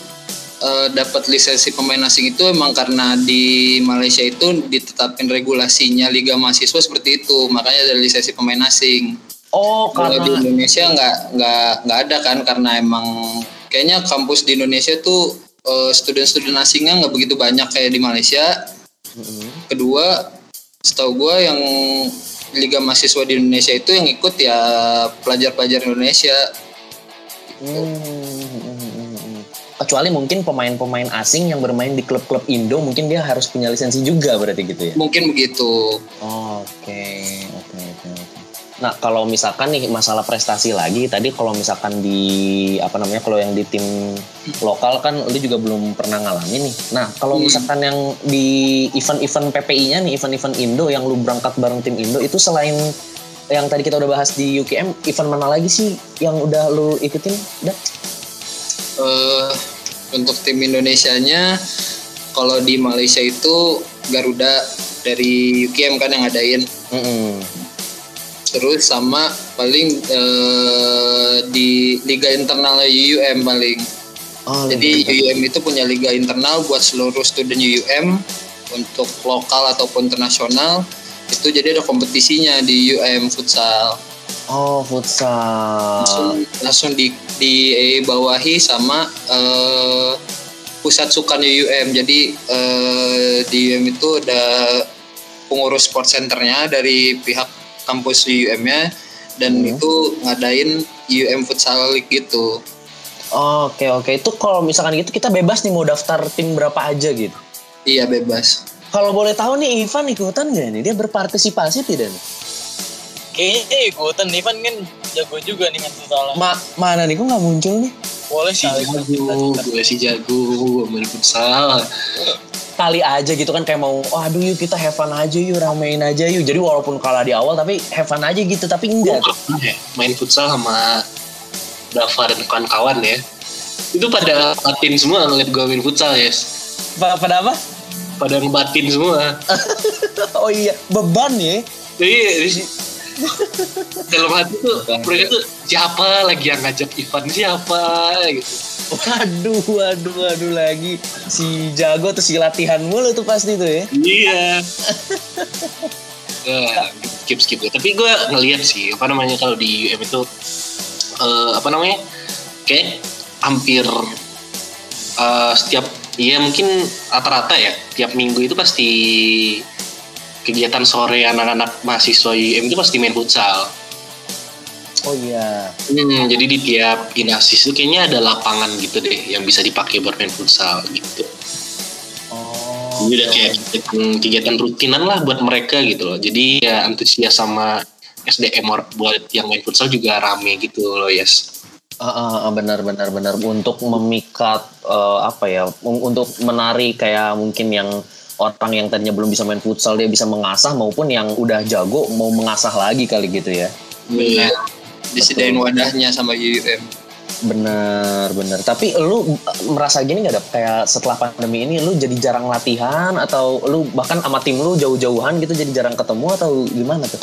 eh, dapat lisensi pemain asing itu emang karena di Malaysia itu ditetapkan regulasinya liga mahasiswa seperti itu makanya ada lisensi pemain asing. Oh, Kalau di karena Indonesia nggak nggak nggak ada kan karena emang kayaknya kampus di Indonesia tuh eh, student-student asingnya nggak begitu banyak kayak di Malaysia. Kedua, setahu gue yang liga mahasiswa di Indonesia itu yang ikut ya pelajar-pelajar Indonesia. Hmm, kecuali mungkin pemain-pemain asing yang bermain di klub-klub Indo mungkin dia harus punya lisensi juga berarti gitu ya. Mungkin begitu. Oke, oke, oke. Nah, kalau misalkan nih masalah prestasi lagi, tadi kalau misalkan di apa namanya, kalau yang di tim lokal kan lu juga belum pernah ngalamin nih. Nah, kalau Hmm. misalkan yang di event-event PPI-nya nih, event-event Indo yang lu berangkat bareng tim Indo itu selain yang tadi kita udah bahas di UKM, event mana lagi sih yang udah lu ikutin? Udah? eh untuk tim Indonesianya kalau di Malaysia itu Garuda dari UKM kan yang ngadain Mm-mm. terus sama paling eh, di liga internal UUM paling Oh, jadi liga. UUM itu punya liga internal buat seluruh student UUM untuk lokal ataupun internasional itu jadi ada kompetisinya di UM futsal Oh, futsal. langsung, langsung di dibawahi sama eh, pusat sukan UUM. Jadi eh, di UUM itu ada pengurus sport centernya dari pihak kampus UUM-nya dan Hmm. itu ngadain UUM futsal league gitu. Oke, oke. Itu kalau misalkan gitu kita bebas nih mau daftar tim berapa aja gitu. Iya bebas. Kalau boleh tahu nih Ivan ikutan nggak nih? Dia berpartisipasi tidak nih? Kayaknya ikutan Ivan kan jago juga nih main futsal. Ma mana nih? Kok nggak muncul nih? Boleh Si kali jago, gue si jago, gue main futsal. Kali aja gitu kan kayak mau, oh, aduh yuk kita have fun aja yuk, ramein aja yuk. Jadi walaupun kalah di awal tapi have fun aja gitu, tapi enggak. ya main futsal sama Dava dan kawan-kawan ya. Itu pada batin semua ngeliat gue main futsal ya. Pa- Pada apa? Pada ngebatin semua. Oh iya, beban ya. Iya, dalam hati tuh mereka tuh siapa lagi yang ngajak Ivan siapa gitu. Waduh, waduh, waduh lagi. Si jago tuh si latihan mulu tuh pasti tuh ya. Iya. Ya, skip skip tapi gue ngeliat sih apa namanya kalau di UM itu eh, apa namanya kayak hampir eh, setiap ya mungkin rata-rata ya tiap minggu itu pasti kegiatan sore anak-anak mahasiswa UM itu pasti main futsal. Oh iya. Hmm, jadi di tiap inasis itu kayaknya ada lapangan gitu deh yang bisa dipakai buat main futsal gitu. Oh. Jadi udah kayak kegiatan, kegiatan rutinan lah buat mereka gitu loh. Jadi ya antusias sama SDM buat yang main futsal juga rame gitu loh yes. Ah, ah, ah, benar benar benar. Untuk memikat eh, apa ya un- untuk menarik kayak mungkin yang orang yang tadinya belum bisa main futsal dia bisa mengasah maupun yang udah jago mau mengasah lagi kali gitu ya. Benar. Disediain wadahnya sama UUM. bener bener tapi lu eh, merasa gini nggak ada kayak setelah pandemi ini lu jadi jarang latihan atau lu bahkan sama tim lu jauh-jauhan gitu jadi jarang ketemu atau gimana tuh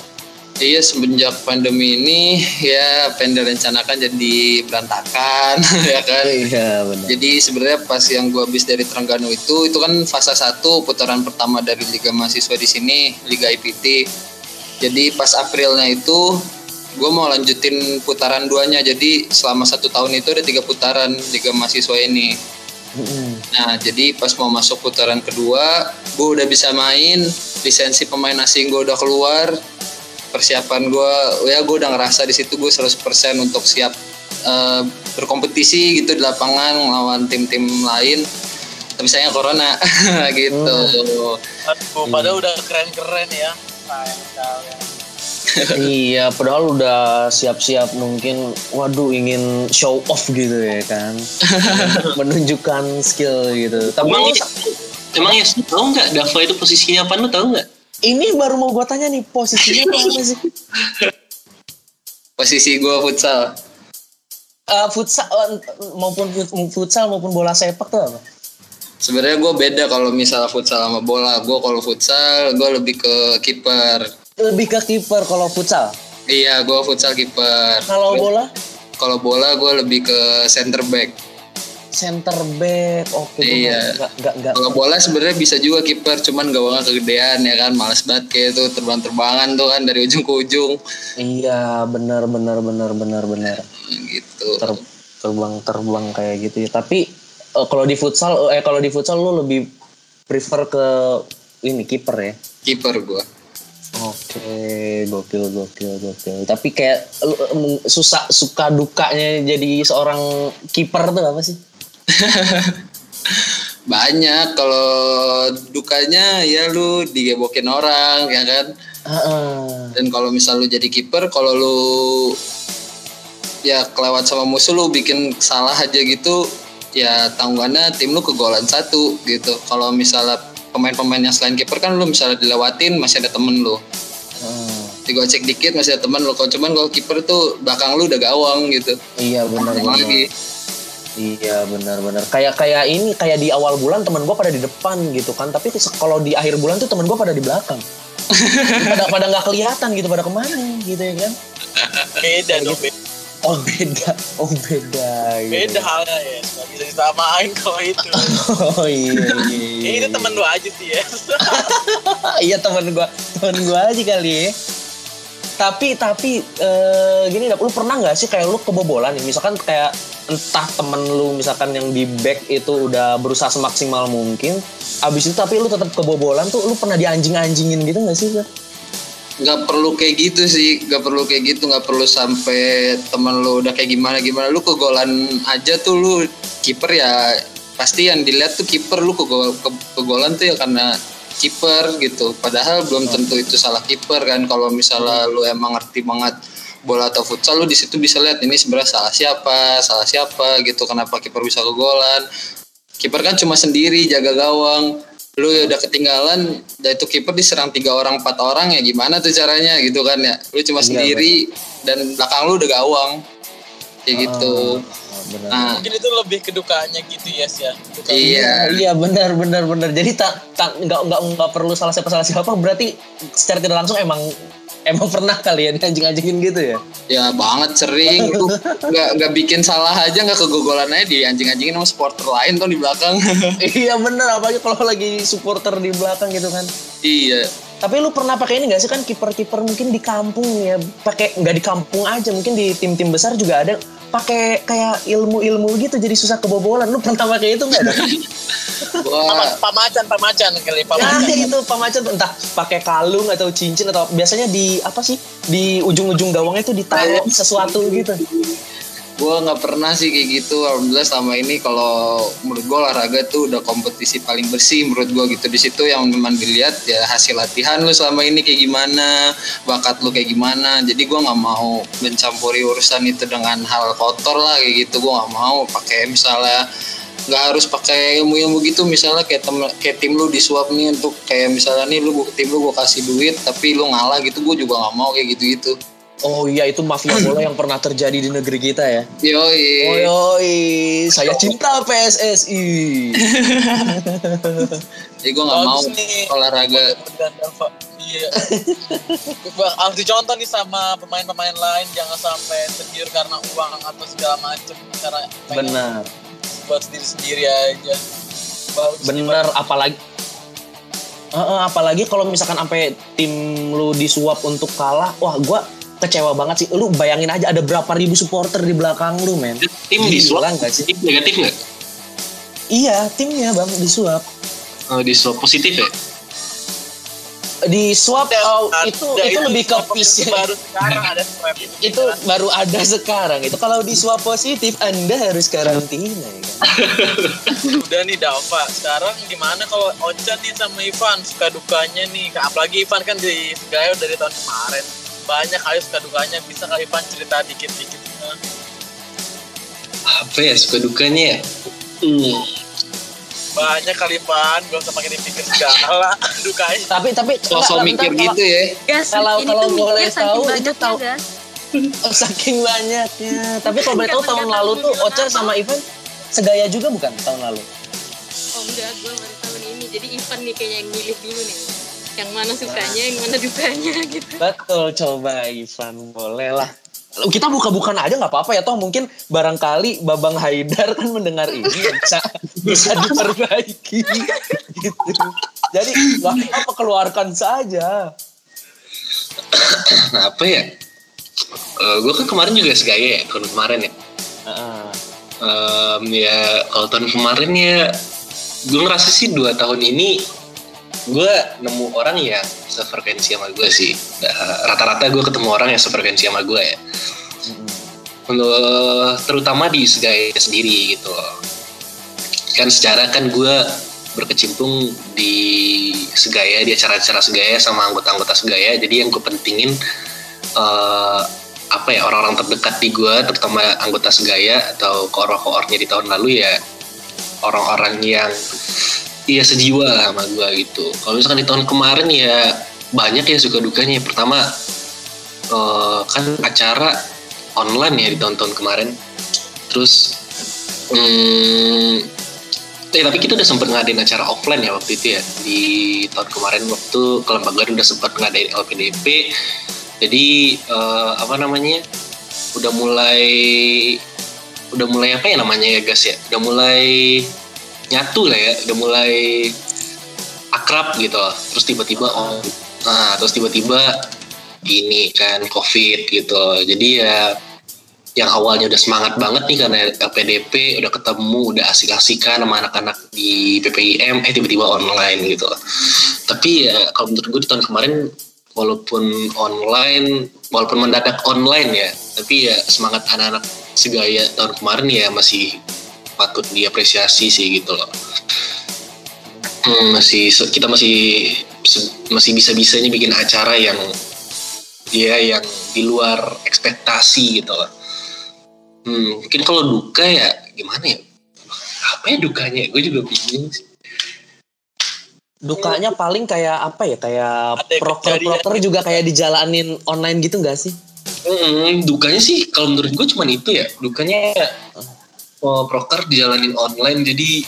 Iya semenjak pandemi ini ya pengen direncanakan jadi berantakan ya kan. iya benar Jadi sebenarnya pas yang gua habis dari Terengganu itu itu kan fase 1 putaran pertama dari Liga Mahasiswa di sini, Liga IPT. Jadi pas Aprilnya itu gue mau lanjutin putaran duanya. Jadi selama satu tahun itu ada tiga putaran Liga Mahasiswa ini. Nah jadi pas mau masuk putaran kedua, gue udah bisa main, lisensi pemain asing gue udah keluar, persiapan gue, ya gue udah ngerasa di situ gue 100% untuk siap eh, berkompetisi gitu di lapangan melawan tim-tim lain. Tapi sayang corona gitu. Aduh, padahal udah keren-keren ya. Iya, padahal udah siap-siap mungkin, waduh ingin show off gitu ya kan, menunjukkan skill gitu. Tapi Emang ya, emang ya tahu nggak Dava itu posisinya apa lu tahu nggak? Ini baru mau gua tanya nih posisinya apa sih? Posisi gue futsal. Eh, futsal eh, maupun fut- futsal maupun bola sepak tuh apa? Sebenarnya gue beda kalau misalnya futsal sama bola. Gue kalau futsal gue lebih ke kiper. Lebih ke kiper kalau futsal. Iya, gue futsal kiper. Kalau bola? kalau bola gue lebih ke center back. Center back, oke. gua Iya. Nggak, nggak, nggak. Kalau bola sebenarnya bisa juga kiper, cuman gawangnya kegedean ya kan, males banget kayak itu terbang-terbangan tuh kan dari ujung ke ujung Iya, benar, benar, benar, benar, benar. gitu. Ter- terbang, terbang kayak gitu ya. Tapi eh, kalau di futsal, eh kalau di futsal lu lebih prefer ke ini kiper ya? Kiper gue. Oke, gokil, gokil, gokil. Tapi kayak susah, suka dukanya jadi seorang kiper tuh apa sih? Banyak kalau dukanya ya lu digebokin orang ya kan. Heeh. Dan kalau misal lu jadi kiper, kalau lu ya kelewat sama musuh lu bikin salah aja gitu, ya tanggungannya tim lu kegolan satu gitu. Kalau misalnya pemain-pemain yang selain kiper kan lu misalnya dilewatin masih ada temen lu. Heeh. Digocek dikit masih ada temen lu. Kalau cuman kalau kiper tuh belakang lu udah gawang gitu. Iya benar. lagi. Iya benar-benar. Kayak kayak ini kayak di awal bulan teman gue pada di depan gitu kan. Tapi kalau di akhir bulan tuh teman gue pada di belakang. pada pada nggak kelihatan gitu pada ke mana gitu ya kan? beda dong beda, Oh beda, oh beda. Gitu. beda halnya ya nggak bisa disamain kalau itu Oh iya. iya, Ya, itu temen lu aja sih ya iya temen gua temen gua aja kali ya tapi tapi eh, gini lu pernah nggak sih kayak lu kebobolan nih? Misalkan kayak entah temen lu misalkan yang di back itu udah berusaha semaksimal mungkin abis itu tapi lu tetap kebobolan tuh lu pernah dianjing-anjingin gitu nggak sih nggak perlu kayak gitu sih nggak perlu kayak gitu nggak perlu sampai teman lu udah kayak gimana gimana. Lu kegolan aja tuh lu kiper ya pasti yang dilihat tuh kiper lu kegol, ke, kegolan tuh ya karena kiper gitu. Padahal belum tentu itu salah kiper kan. Kalau misalnya lu emang ngerti banget bola atau futsal lu di situ bisa lihat ini sebenarnya salah siapa salah siapa gitu. Kenapa kiper bisa kegolan? Kiper kan cuma sendiri jaga gawang. Lu udah ketinggalan dan itu kiper diserang tiga orang empat orang ya gimana tuh caranya gitu kan ya. Lu cuma Iya, sendiri dan belakang lu udah gawang. Kayak gitu. Oh, benar. nah mungkin itu lebih kedukanya gitu yes ya. Duka- iya. Iya benar benar benar. Jadi tak tak nggak nggak nggak perlu salah siapa salah siapa berarti secara tidak langsung emang emang pernah kalian anjing-anjingin gitu ya? Ya banget sering. Nggak nggak bikin salah aja nggak kegogolan aja di anjing-anjingin sama supporter lain tuh di belakang. Iya bener apalagi kalau lagi supporter di belakang gitu kan. Iya. Tapi lu pernah pakai ini gak sih kan? Kiper-kiper mungkin di kampung ya. Pakai nggak di kampung aja mungkin di tim-tim besar juga ada pakai kayak ilmu-ilmu gitu jadi susah kebobolan. Lu pernah pakai itu nggak ada gua Pama- pamacan pamacan kali ya pamacan. itu pamacan. Entah pakai kalung atau cincin atau biasanya di apa sih di ujung-ujung gawangnya itu ditaruh sesuatu gitu gua nggak pernah sih kayak gitu. Alhamdulillah selama ini kalau menurut gua olahraga tuh udah kompetisi paling bersih menurut gua gitu. Di situ yang memang dilihat ya hasil latihan lu selama ini kayak gimana bakat lu kayak gimana. Jadi gua nggak mau mencampuri urusan itu dengan hal kotor lah kayak gitu. Gua nggak mau pakai misalnya nggak harus pakai ilmu-ilmu gitu. Misalnya kayak tem kayak tim lu disuap nih untuk kayak misalnya nih lu tim lu gua kasih duit tapi lu ngalah gitu gua juga nggak mau kayak gitu gitu oh iya itu mafia bola yang pernah terjadi di negeri kita ya yoi Oh yoi, saya cinta PSSI. jadi gua nggak mau nih. olahraga. Iya. Harus dicontoh nih sama pemain-pemain lain jangan sampai tergiur karena uang atau segala macam karena pengen Benar, buat sendiri sendiri aja. Bagus nih, benar. Apalagi, Eh, eh, apalagi kalau misalkan sampai tim lu disuap untuk kalah, wah gua kecewa banget sih. Lu bayangin aja ada berapa ribu supporter di belakang lu, men. Tim disuap, nggak sih? tim negatif nggak? Iya, timnya bang disuap. Oh, disuap positif ya? Disuap oh, Ada- itu ada itu lebih ke apa- pis. baru sekarang ada swab itu baru ada sekarang. Itu kalau disuap positif, anda harus karantina. Ya kan? udah nih Dava sekarang gimana kalau Ocha nih sama Ivan suka dukanya nih apalagi Ivan kan di Segayo dari tahun kemarin banyak kali suka dukanya bisa kali Ivan cerita dikit-dikit Apa ya suka dukanya ya? Hmm. banyak kali Ivan gak usah pakai dipikir segala dukanya Tapi tapi sosok enggak, mikir bentar, gitu ya Gas, Kalau- kalau boleh tahu, itu tahu-. Oh, saking banyaknya. Tapi kalau boleh tahu tahun lalu tuh Ocha sama Ivan segaya juga bukan tahun lalu? Oh enggak, gue baru tahun ini. Jadi Ivan nih kayaknya yang milih dulu nih. Yang mana sukanya, yang mana dukanya gitu. Betul, coba Ivan boleh lah. kita buka-bukan aja nggak apa-apa ya toh mungkin barangkali Babang Haidar kan mendengar ini ya bisa bisa diperbaiki gitu. Jadi nggak apa keluarkan saja. Nah, apa ya? gue kan kemarin juga segaya ya, tahun kemarin ya. Heeh. Em, ya kalau tahun kemarin ya, gue ngerasa sih dua tahun ini gue nemu orang yang sefrekuensi sama gue sih. Rata-rata gue ketemu orang yang sefrekuensi sama gue ya. Untuk terutama di segaya sendiri gitu. Kan secara kan gue berkecimpung di segaya di acara-acara segaya sama anggota-anggota segaya jadi yang gue pentingin eh, apa ya orang-orang terdekat di gue terutama anggota segaya atau koor-koornya di tahun lalu ya orang-orang yang ya sejiwa sama gue gitu. Kalau misalkan di tahun kemarin ya banyak ya suka dukanya. Pertama eh, kan acara online ya di tahun-tahun kemarin. Terus hmm, eh, tapi kita udah sempat ngadain acara offline ya waktu itu ya. Di tahun kemarin waktu kelembagaan udah sempat ngadain LPDP jadi eh, apa namanya udah mulai udah mulai apa ya namanya ya guys ya? Udah mulai nyatu lah ya udah mulai akrab gitu. Terus tiba-tiba oh nah terus tiba-tiba ini kan covid gitu. Jadi ya yang awalnya udah semangat banget nih karena LPDP udah ketemu udah asik-asikan sama anak-anak di PPIM eh tiba-tiba online gitu. Tapi ya kalau menurut gue di tahun kemarin walaupun online walaupun mendadak online ya tapi ya semangat anak-anak segaya tahun kemarin ya masih patut diapresiasi sih gitu loh Hmm, masih kita masih masih bisa-bisanya bikin acara yang ya yang di luar ekspektasi gitu loh Hmm, mungkin kalau duka ya gimana ya? Apa ya dukanya? Gue juga bingung sih. Dukanya paling kayak apa ya? Kayak proker-proker juga kayak dijalanin online gitu nggak sih? Hmm, dukanya sih kalau menurut gue cuma itu ya. Dukanya oh, proker dijalanin online jadi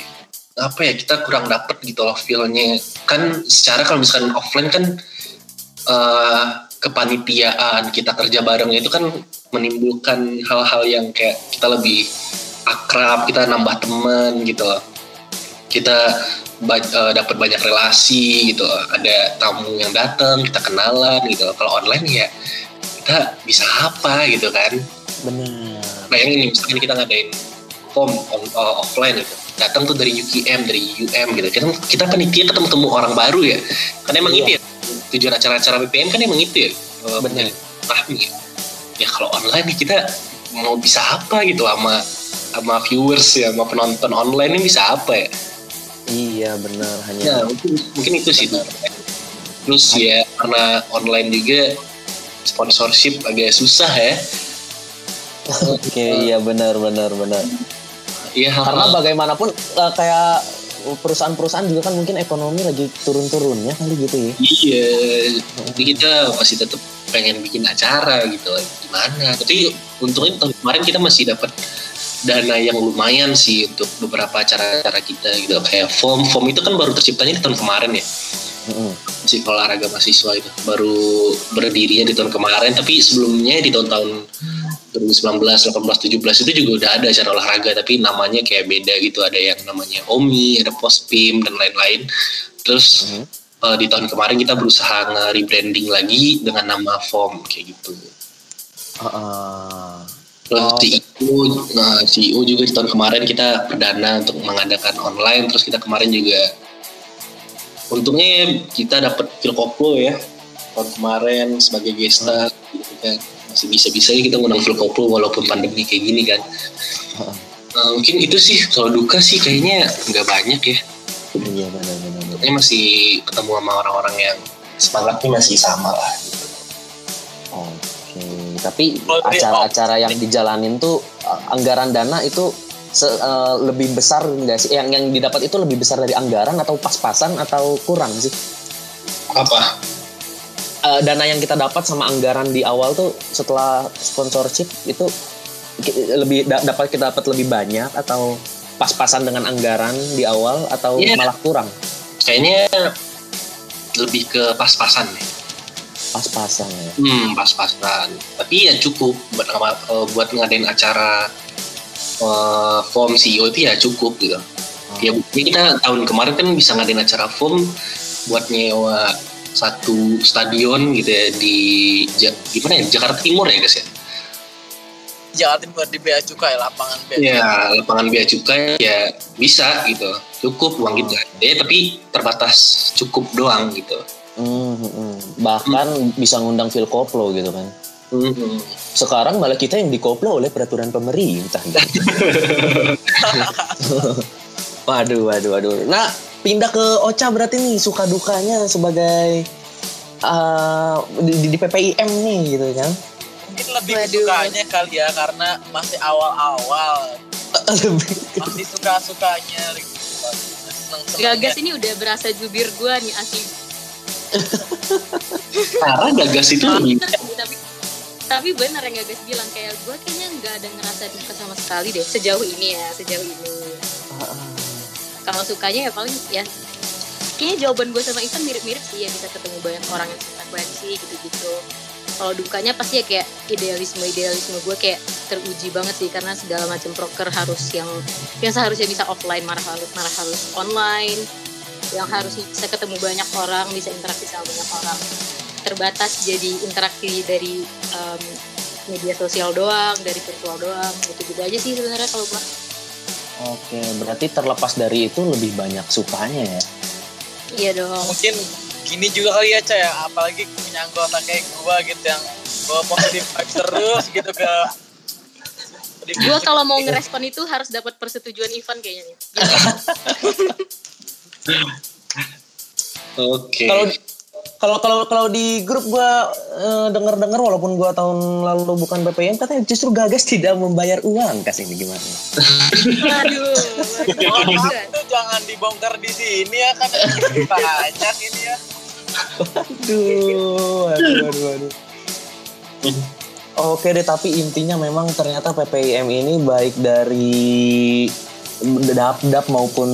apa ya kita kurang dapet gitu loh feelnya kan secara kalau misalkan offline kan eh, kepanitiaan kita kerja bareng itu kan menimbulkan hal-hal yang kayak kita lebih akrab kita nambah teman gitu loh kita ba- eh, dapat banyak relasi gitu loh. ada tamu yang datang kita kenalan gitu loh. kalau online ya kita bisa apa gitu kan Benar. bayangin misalkan kita ngadain form on- uh, offline gitu datang tuh dari UKM dari UM gitu kita kita panitia ketemu temu orang baru ya kan emang Iya. itu ya tujuan acara-acara BPM kan emang itu ya uh, Benar. rahmi ya. ya kalau online nih kita mau bisa apa gitu sama sama viewers ya sama penonton online ini bisa apa ya Iya benar hanya. ya mungkin mungkin itu sih terus ya karena online juga sponsorship agak susah ya Oke iya benar benar benar. Iya, Karena bagaimanapun eh, kayak perusahaan-perusahaan juga kan mungkin ekonomi lagi turun-turunnya kali gitu ya. Iya, jadi kita masih tetap pengen bikin acara gitu. Gimana? Tapi untungnya tahun kemarin kita masih dapat dana yang lumayan sih untuk beberapa acara-acara kita gitu. Kayak form form itu kan baru terciptanya di tahun kemarin ya. Si olahraga mahasiswa itu baru berdirinya di tahun kemarin. Tapi sebelumnya di tahun-tahun 2019, 18, 17 itu juga udah ada acara olahraga tapi namanya kayak beda gitu. Ada yang namanya OMI, ada Pospim dan lain-lain. Terus Mhm. eh, di tahun kemarin kita berusaha nge-rebranding lagi dengan nama FOM kayak gitu. Heeh. Terus Oh, CEO, nah CEO juga di tahun kemarin kita perdana untuk mengadakan online. Terus kita kemarin juga untungnya kita dapat Philkoplo ya tahun kemarin sebagai guest star gitu kan. Masih bisa-bisanya kita ngundang Philkoplo walaupun pandemi kayak gini kan. Nah, mungkin itu sih kalau duka sih kayaknya nggak banyak ya. Iya benar benar. benar. Ini masih ketemu sama orang-orang yang semangatnya masih sama lah. Oke, tapi Kalau dari acara-acara yang dijalanin tuh uh, anggaran dana itu se- uh, lebih besar nggak sih? Yang yang didapat itu lebih besar dari anggaran atau pas-pasan atau kurang sih? Apa? Uh, dana yang kita dapat sama anggaran di awal tuh setelah sponsorship itu lebih da- dapat kita dapat lebih banyak atau pas-pasan dengan anggaran di awal atau Iya. malah kurang? Kayaknya lebih ke pas-pasan nih. pas-pasan ya. Hmm, pas-pasan. Tapi ya cukup buat eh, buat ngadain acara eh, form CEO itu ya cukup gitu. Ya buktinya kita tahun kemarin kan bisa ngadain acara form buat nyewa satu stadion gitu ya di Ja- gimana ya Jakarta Timur ya guys ya. Jawa Timur di Bea Cukai lapangan Bea. Ya lapangan bea cukai ya bisa gitu. Cukup uang gitu ya tapi terbatas cukup doang gitu. Hmm, hmm, hmm. Bahkan bisa ngundang Phil Koplo gitu kan. Hmm. Sekarang malah kita yang dikoplo oleh peraturan pemerintah. gitu. waduh, waduh, waduh. Nah, pindah ke Ocha berarti nih suka dukanya sebagai uh, di, di, PPIM nih gitu kan. Mungkin lebih Waduh. sukanya kali ya karena masih awal-awal. Lebih Masih suka-sukanya. gitu. Gagas ini udah berasa jubir gue nih asli. Karena gagas itu Tapi, lebih tapi tapi bener yang Gagas bilang kayak gue kayaknya nggak ada ngerasa duka sama sekali deh sejauh ini ya sejauh ini. Kalau sukanya ya paling ya kayaknya jawaban gue sama Ivan mirip-mirip sih ya bisa ketemu banyak orang yang frekuensi gitu-gitu. Kalau dukanya pasti ya kayak idealisme idealisme gue kayak teruji banget sih karena segala macam proker harus yang yang seharusnya bisa offline marah harus marah harus online yang harus bisa ketemu banyak orang bisa interaksi sama banyak orang terbatas jadi interaksi dari em, media sosial doang dari virtual doang gitu gitu aja sih sebenarnya kalau gua Oke, berarti terlepas dari itu lebih banyak sukanya ya. iya dong mungkin gini juga kali ya Cah ya apalagi punya anggota kayak gua gitu yang bawa positif vibes terus gitu ke di- gua kalau mau ngerespon itu harus dapat persetujuan Ivan kayaknya nih. Oke. Kalau kalau kalau kalau di grup gua eh, denger-dengar walaupun gua tahun lalu bukan PPM katanya justru Gagas tidak membayar uang kas ini gimana? maaf tuh jangan dibongkar di sini ya kan banyak ini ya Aduh, aduh, aduh, aduh. Oke deh, tapi intinya memang ternyata PPIM ini baik dari dap-dap maupun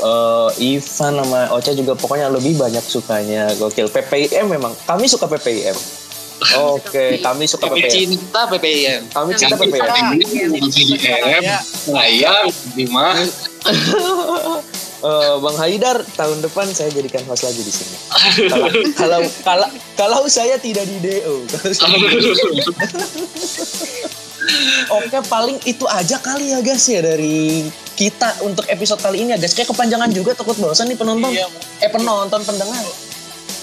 eh, Ivan sama Ocha juga pokoknya lebih banyak sukanya gokil. PPIM memang kami suka PPIM. Oke, kami suka PPIM. cinta PPIM. Kami cinta Kami PPIM. PPM, sayang, Bima. Eh, Bang Haidar, tahun depan saya jadikan host lagi di sini. Kalau kalau kalau kalau saya tidak di DO. Kalau saya- Oke, paling itu aja kali ya guys ya dari kita untuk episode kali ini ya guys. Kayak kepanjangan juga takut bosan nih penonton. iya Eh penonton pendengar.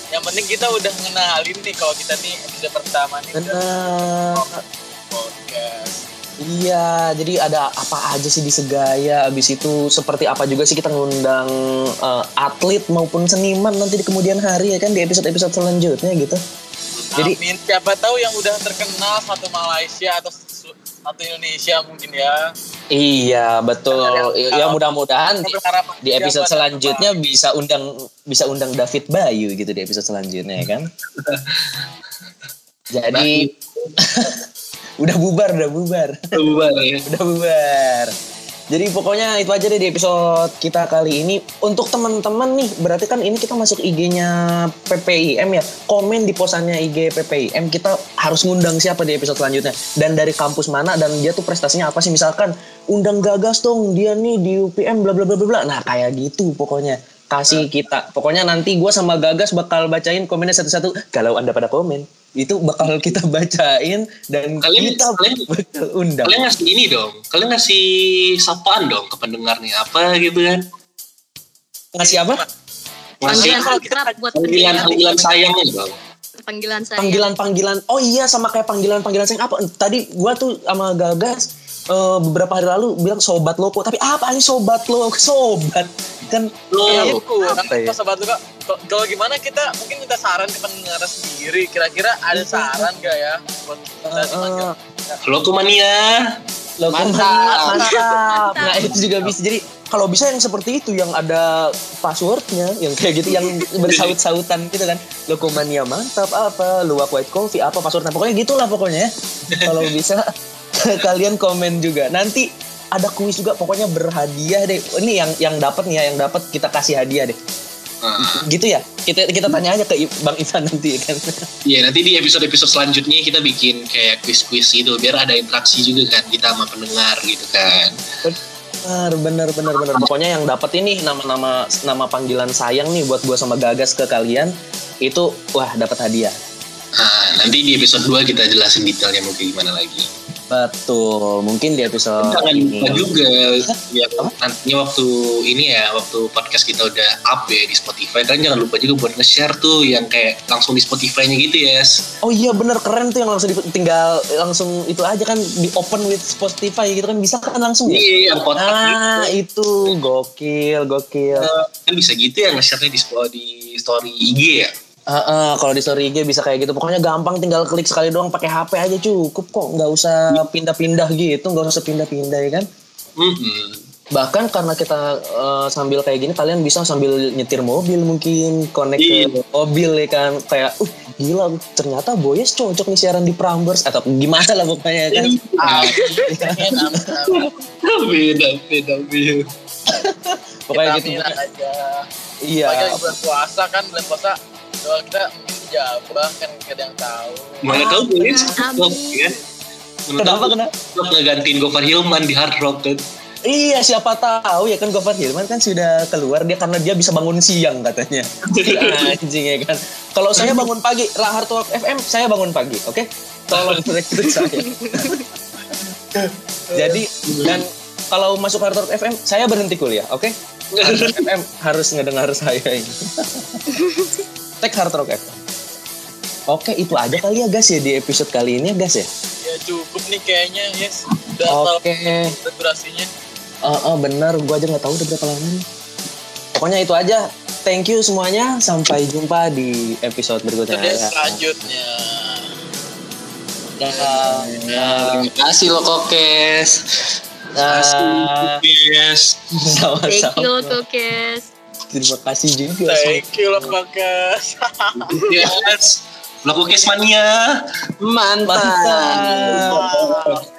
yang penting kita udah ngenalin nih kalau kita nih episode pertama nih Benar. podcast Iya, jadi ada apa aja sih di Segaya. Abis itu seperti apa juga sih kita ngundang eh, atlet maupun seniman nanti di kemudian hari ya kan di episode-episode selanjutnya gitu. Jadi- Amin. Siapa tahu yang udah terkenal satu Malaysia atau satu Indonesia mungkin ya. Iya, betul. Ya mudah-mudahan di, di episode selanjutnya bisa undang bisa undang David Bayu gitu di episode selanjutnya ya kan. Jadi udah bubar, udah bubar. Bubar ya. udah bubar. Jadi pokoknya itu aja deh di episode kita kali ini. Untuk teman-teman nih, berarti kan ini kita masuk IG-nya PPIM ya. Komen di posannya IG PPIM, kita harus ngundang siapa di episode selanjutnya. Dan dari kampus mana dan dia tuh prestasinya apa sih? Misalkan undang Gagas dong, dia nih di UPM bla bla bla bla. Nah, kayak gitu pokoknya. Kasih kita. Pokoknya nanti gua sama Gagas bakal bacain komennya satu-satu. Kalau Anda pada komen, itu bakal kita bacain dan Kalian- kita kalian- bakal undang. Kalian ngasih ini dong. Kalian ngasih sapaan dong ke pendengar nih apa gitu kan. Ngasih apa? Ngasih panggilan kalau kita akrab buat panggilan panggilan sayang nih bang. panggilan panggilan-panggilan oh iya sama kayak panggilan-panggilan sayang apa tadi gua tuh sama Gagas eh, beberapa hari lalu bilang sobat loko tapi apa ini sobat lo? Sobat. Kan Lo. Iya, itu Apa kan ya? sobat juga Kalau- kalau gimana kita mungkin minta saran ke pendengar sendiri. Kira-kira ada saran gak ya? Buat kita Loko lo Mantap. mantap. Nah itu juga bisa. Jadi kalau bisa yang seperti itu yang ada passwordnya yang kayak gitu yang bersaut-sautan gitu kan. Lokomania mantap. Apa? Luwak white coffee apa passwordnya? Pokoknya gitulah pokoknya ya. kalau bisa kalian komen juga nanti ada kuis juga pokoknya berhadiah deh ini yang yang dapat nih ya yang dapat kita kasih hadiah deh Ah, Gitu ya? Kita kita tanya aja ke Bang Ivan nanti kan. Iya nanti di episode-episode selanjutnya kita bikin kayak quiz-quiz gitu biar ada interaksi juga kan kita sama pendengar gitu kan. Benar, benar, benar, benar. Pokoknya yang dapat ini nama-nama nama panggilan sayang nih buat gua sama Gagas ke kalian itu wah dapat hadiah. Nah, nanti di episode 2 kita jelasin detailnya mau kayak gimana lagi. Betul. Mungkin di episode Jangan ini. lupa juga ya nantinya waktu ini ya waktu podcast kita udah up ya di Spotify kan jangan lupa juga buat nge-share tuh yang kayak langsung di Spotify-nya gitu ya. Yes. Oh iya bener keren tuh yang langsung di- tinggal langsung itu aja kan di open with Spotify gitu kan bisa kan langsung ya. Iya, yang kotak Ah gitu. itu gokil gokil. Eh, kan bisa gitu ya nge-share-nya di, di story IG ya. Ah, ah, kalau di story IG bisa kayak gitu. Pokoknya gampang tinggal klik sekali doang pakai HP aja cukup kok. Nggak usah pindah-pindah gitu, nggak usah pindah-pindah ya kan. Mm-mm. Bahkan karena kita eh, sambil kayak gini kalian bisa sambil nyetir mobil mungkin connect Iya. ke mobil ya kan kayak uh gila ternyata Boyes cocok nih siaran di Prambors atau gimana lah pokoknya kan. Ah, enak, enak. beda, beda, beda. Pokoknya Kita gitu. aja. Iya. Apalagi lagi bulan puasa kan bulan puasa doa kita mungkin dijabah kan gak ada yang tahu. Mana tahu boleh vlog kan? Mana Kenapa kenapa? vlog ngegantiin Gofar Hilman di Hard Rock kan? Iya siapa tahu ya kan Gofar Hilman kan sudah keluar dia karena dia bisa bangun siang katanya. Anjing ya kan. Kalau saya bangun pagi, Lahar Talk FM saya bangun pagi, oke? Tolong rekrut saya. Jadi dan kalau masuk Hard Talk FM saya berhenti kuliah, oke? Hard Talk FM harus ngedengar saya ini. Tag Hard Rock FM. Oke, itu aja kali ya guys ya di episode kali ini ya guys ya. Ya cukup nih kayaknya yes. Udah Oke. durasinya. Oh, oh benar, gua aja nggak tahu udah berapa lama nih. Pokoknya itu aja. Thank you semuanya. Sampai jumpa di episode berikutnya. Terus Ya. selanjutnya. Ya. Terima kasih lo kokes. Nah, Yes. Thank sama-sama. you Tokes. Terima kasih juga. Thank you loh Bagas. Yes. Vlog Ukes Mania. Mantap. Mantap.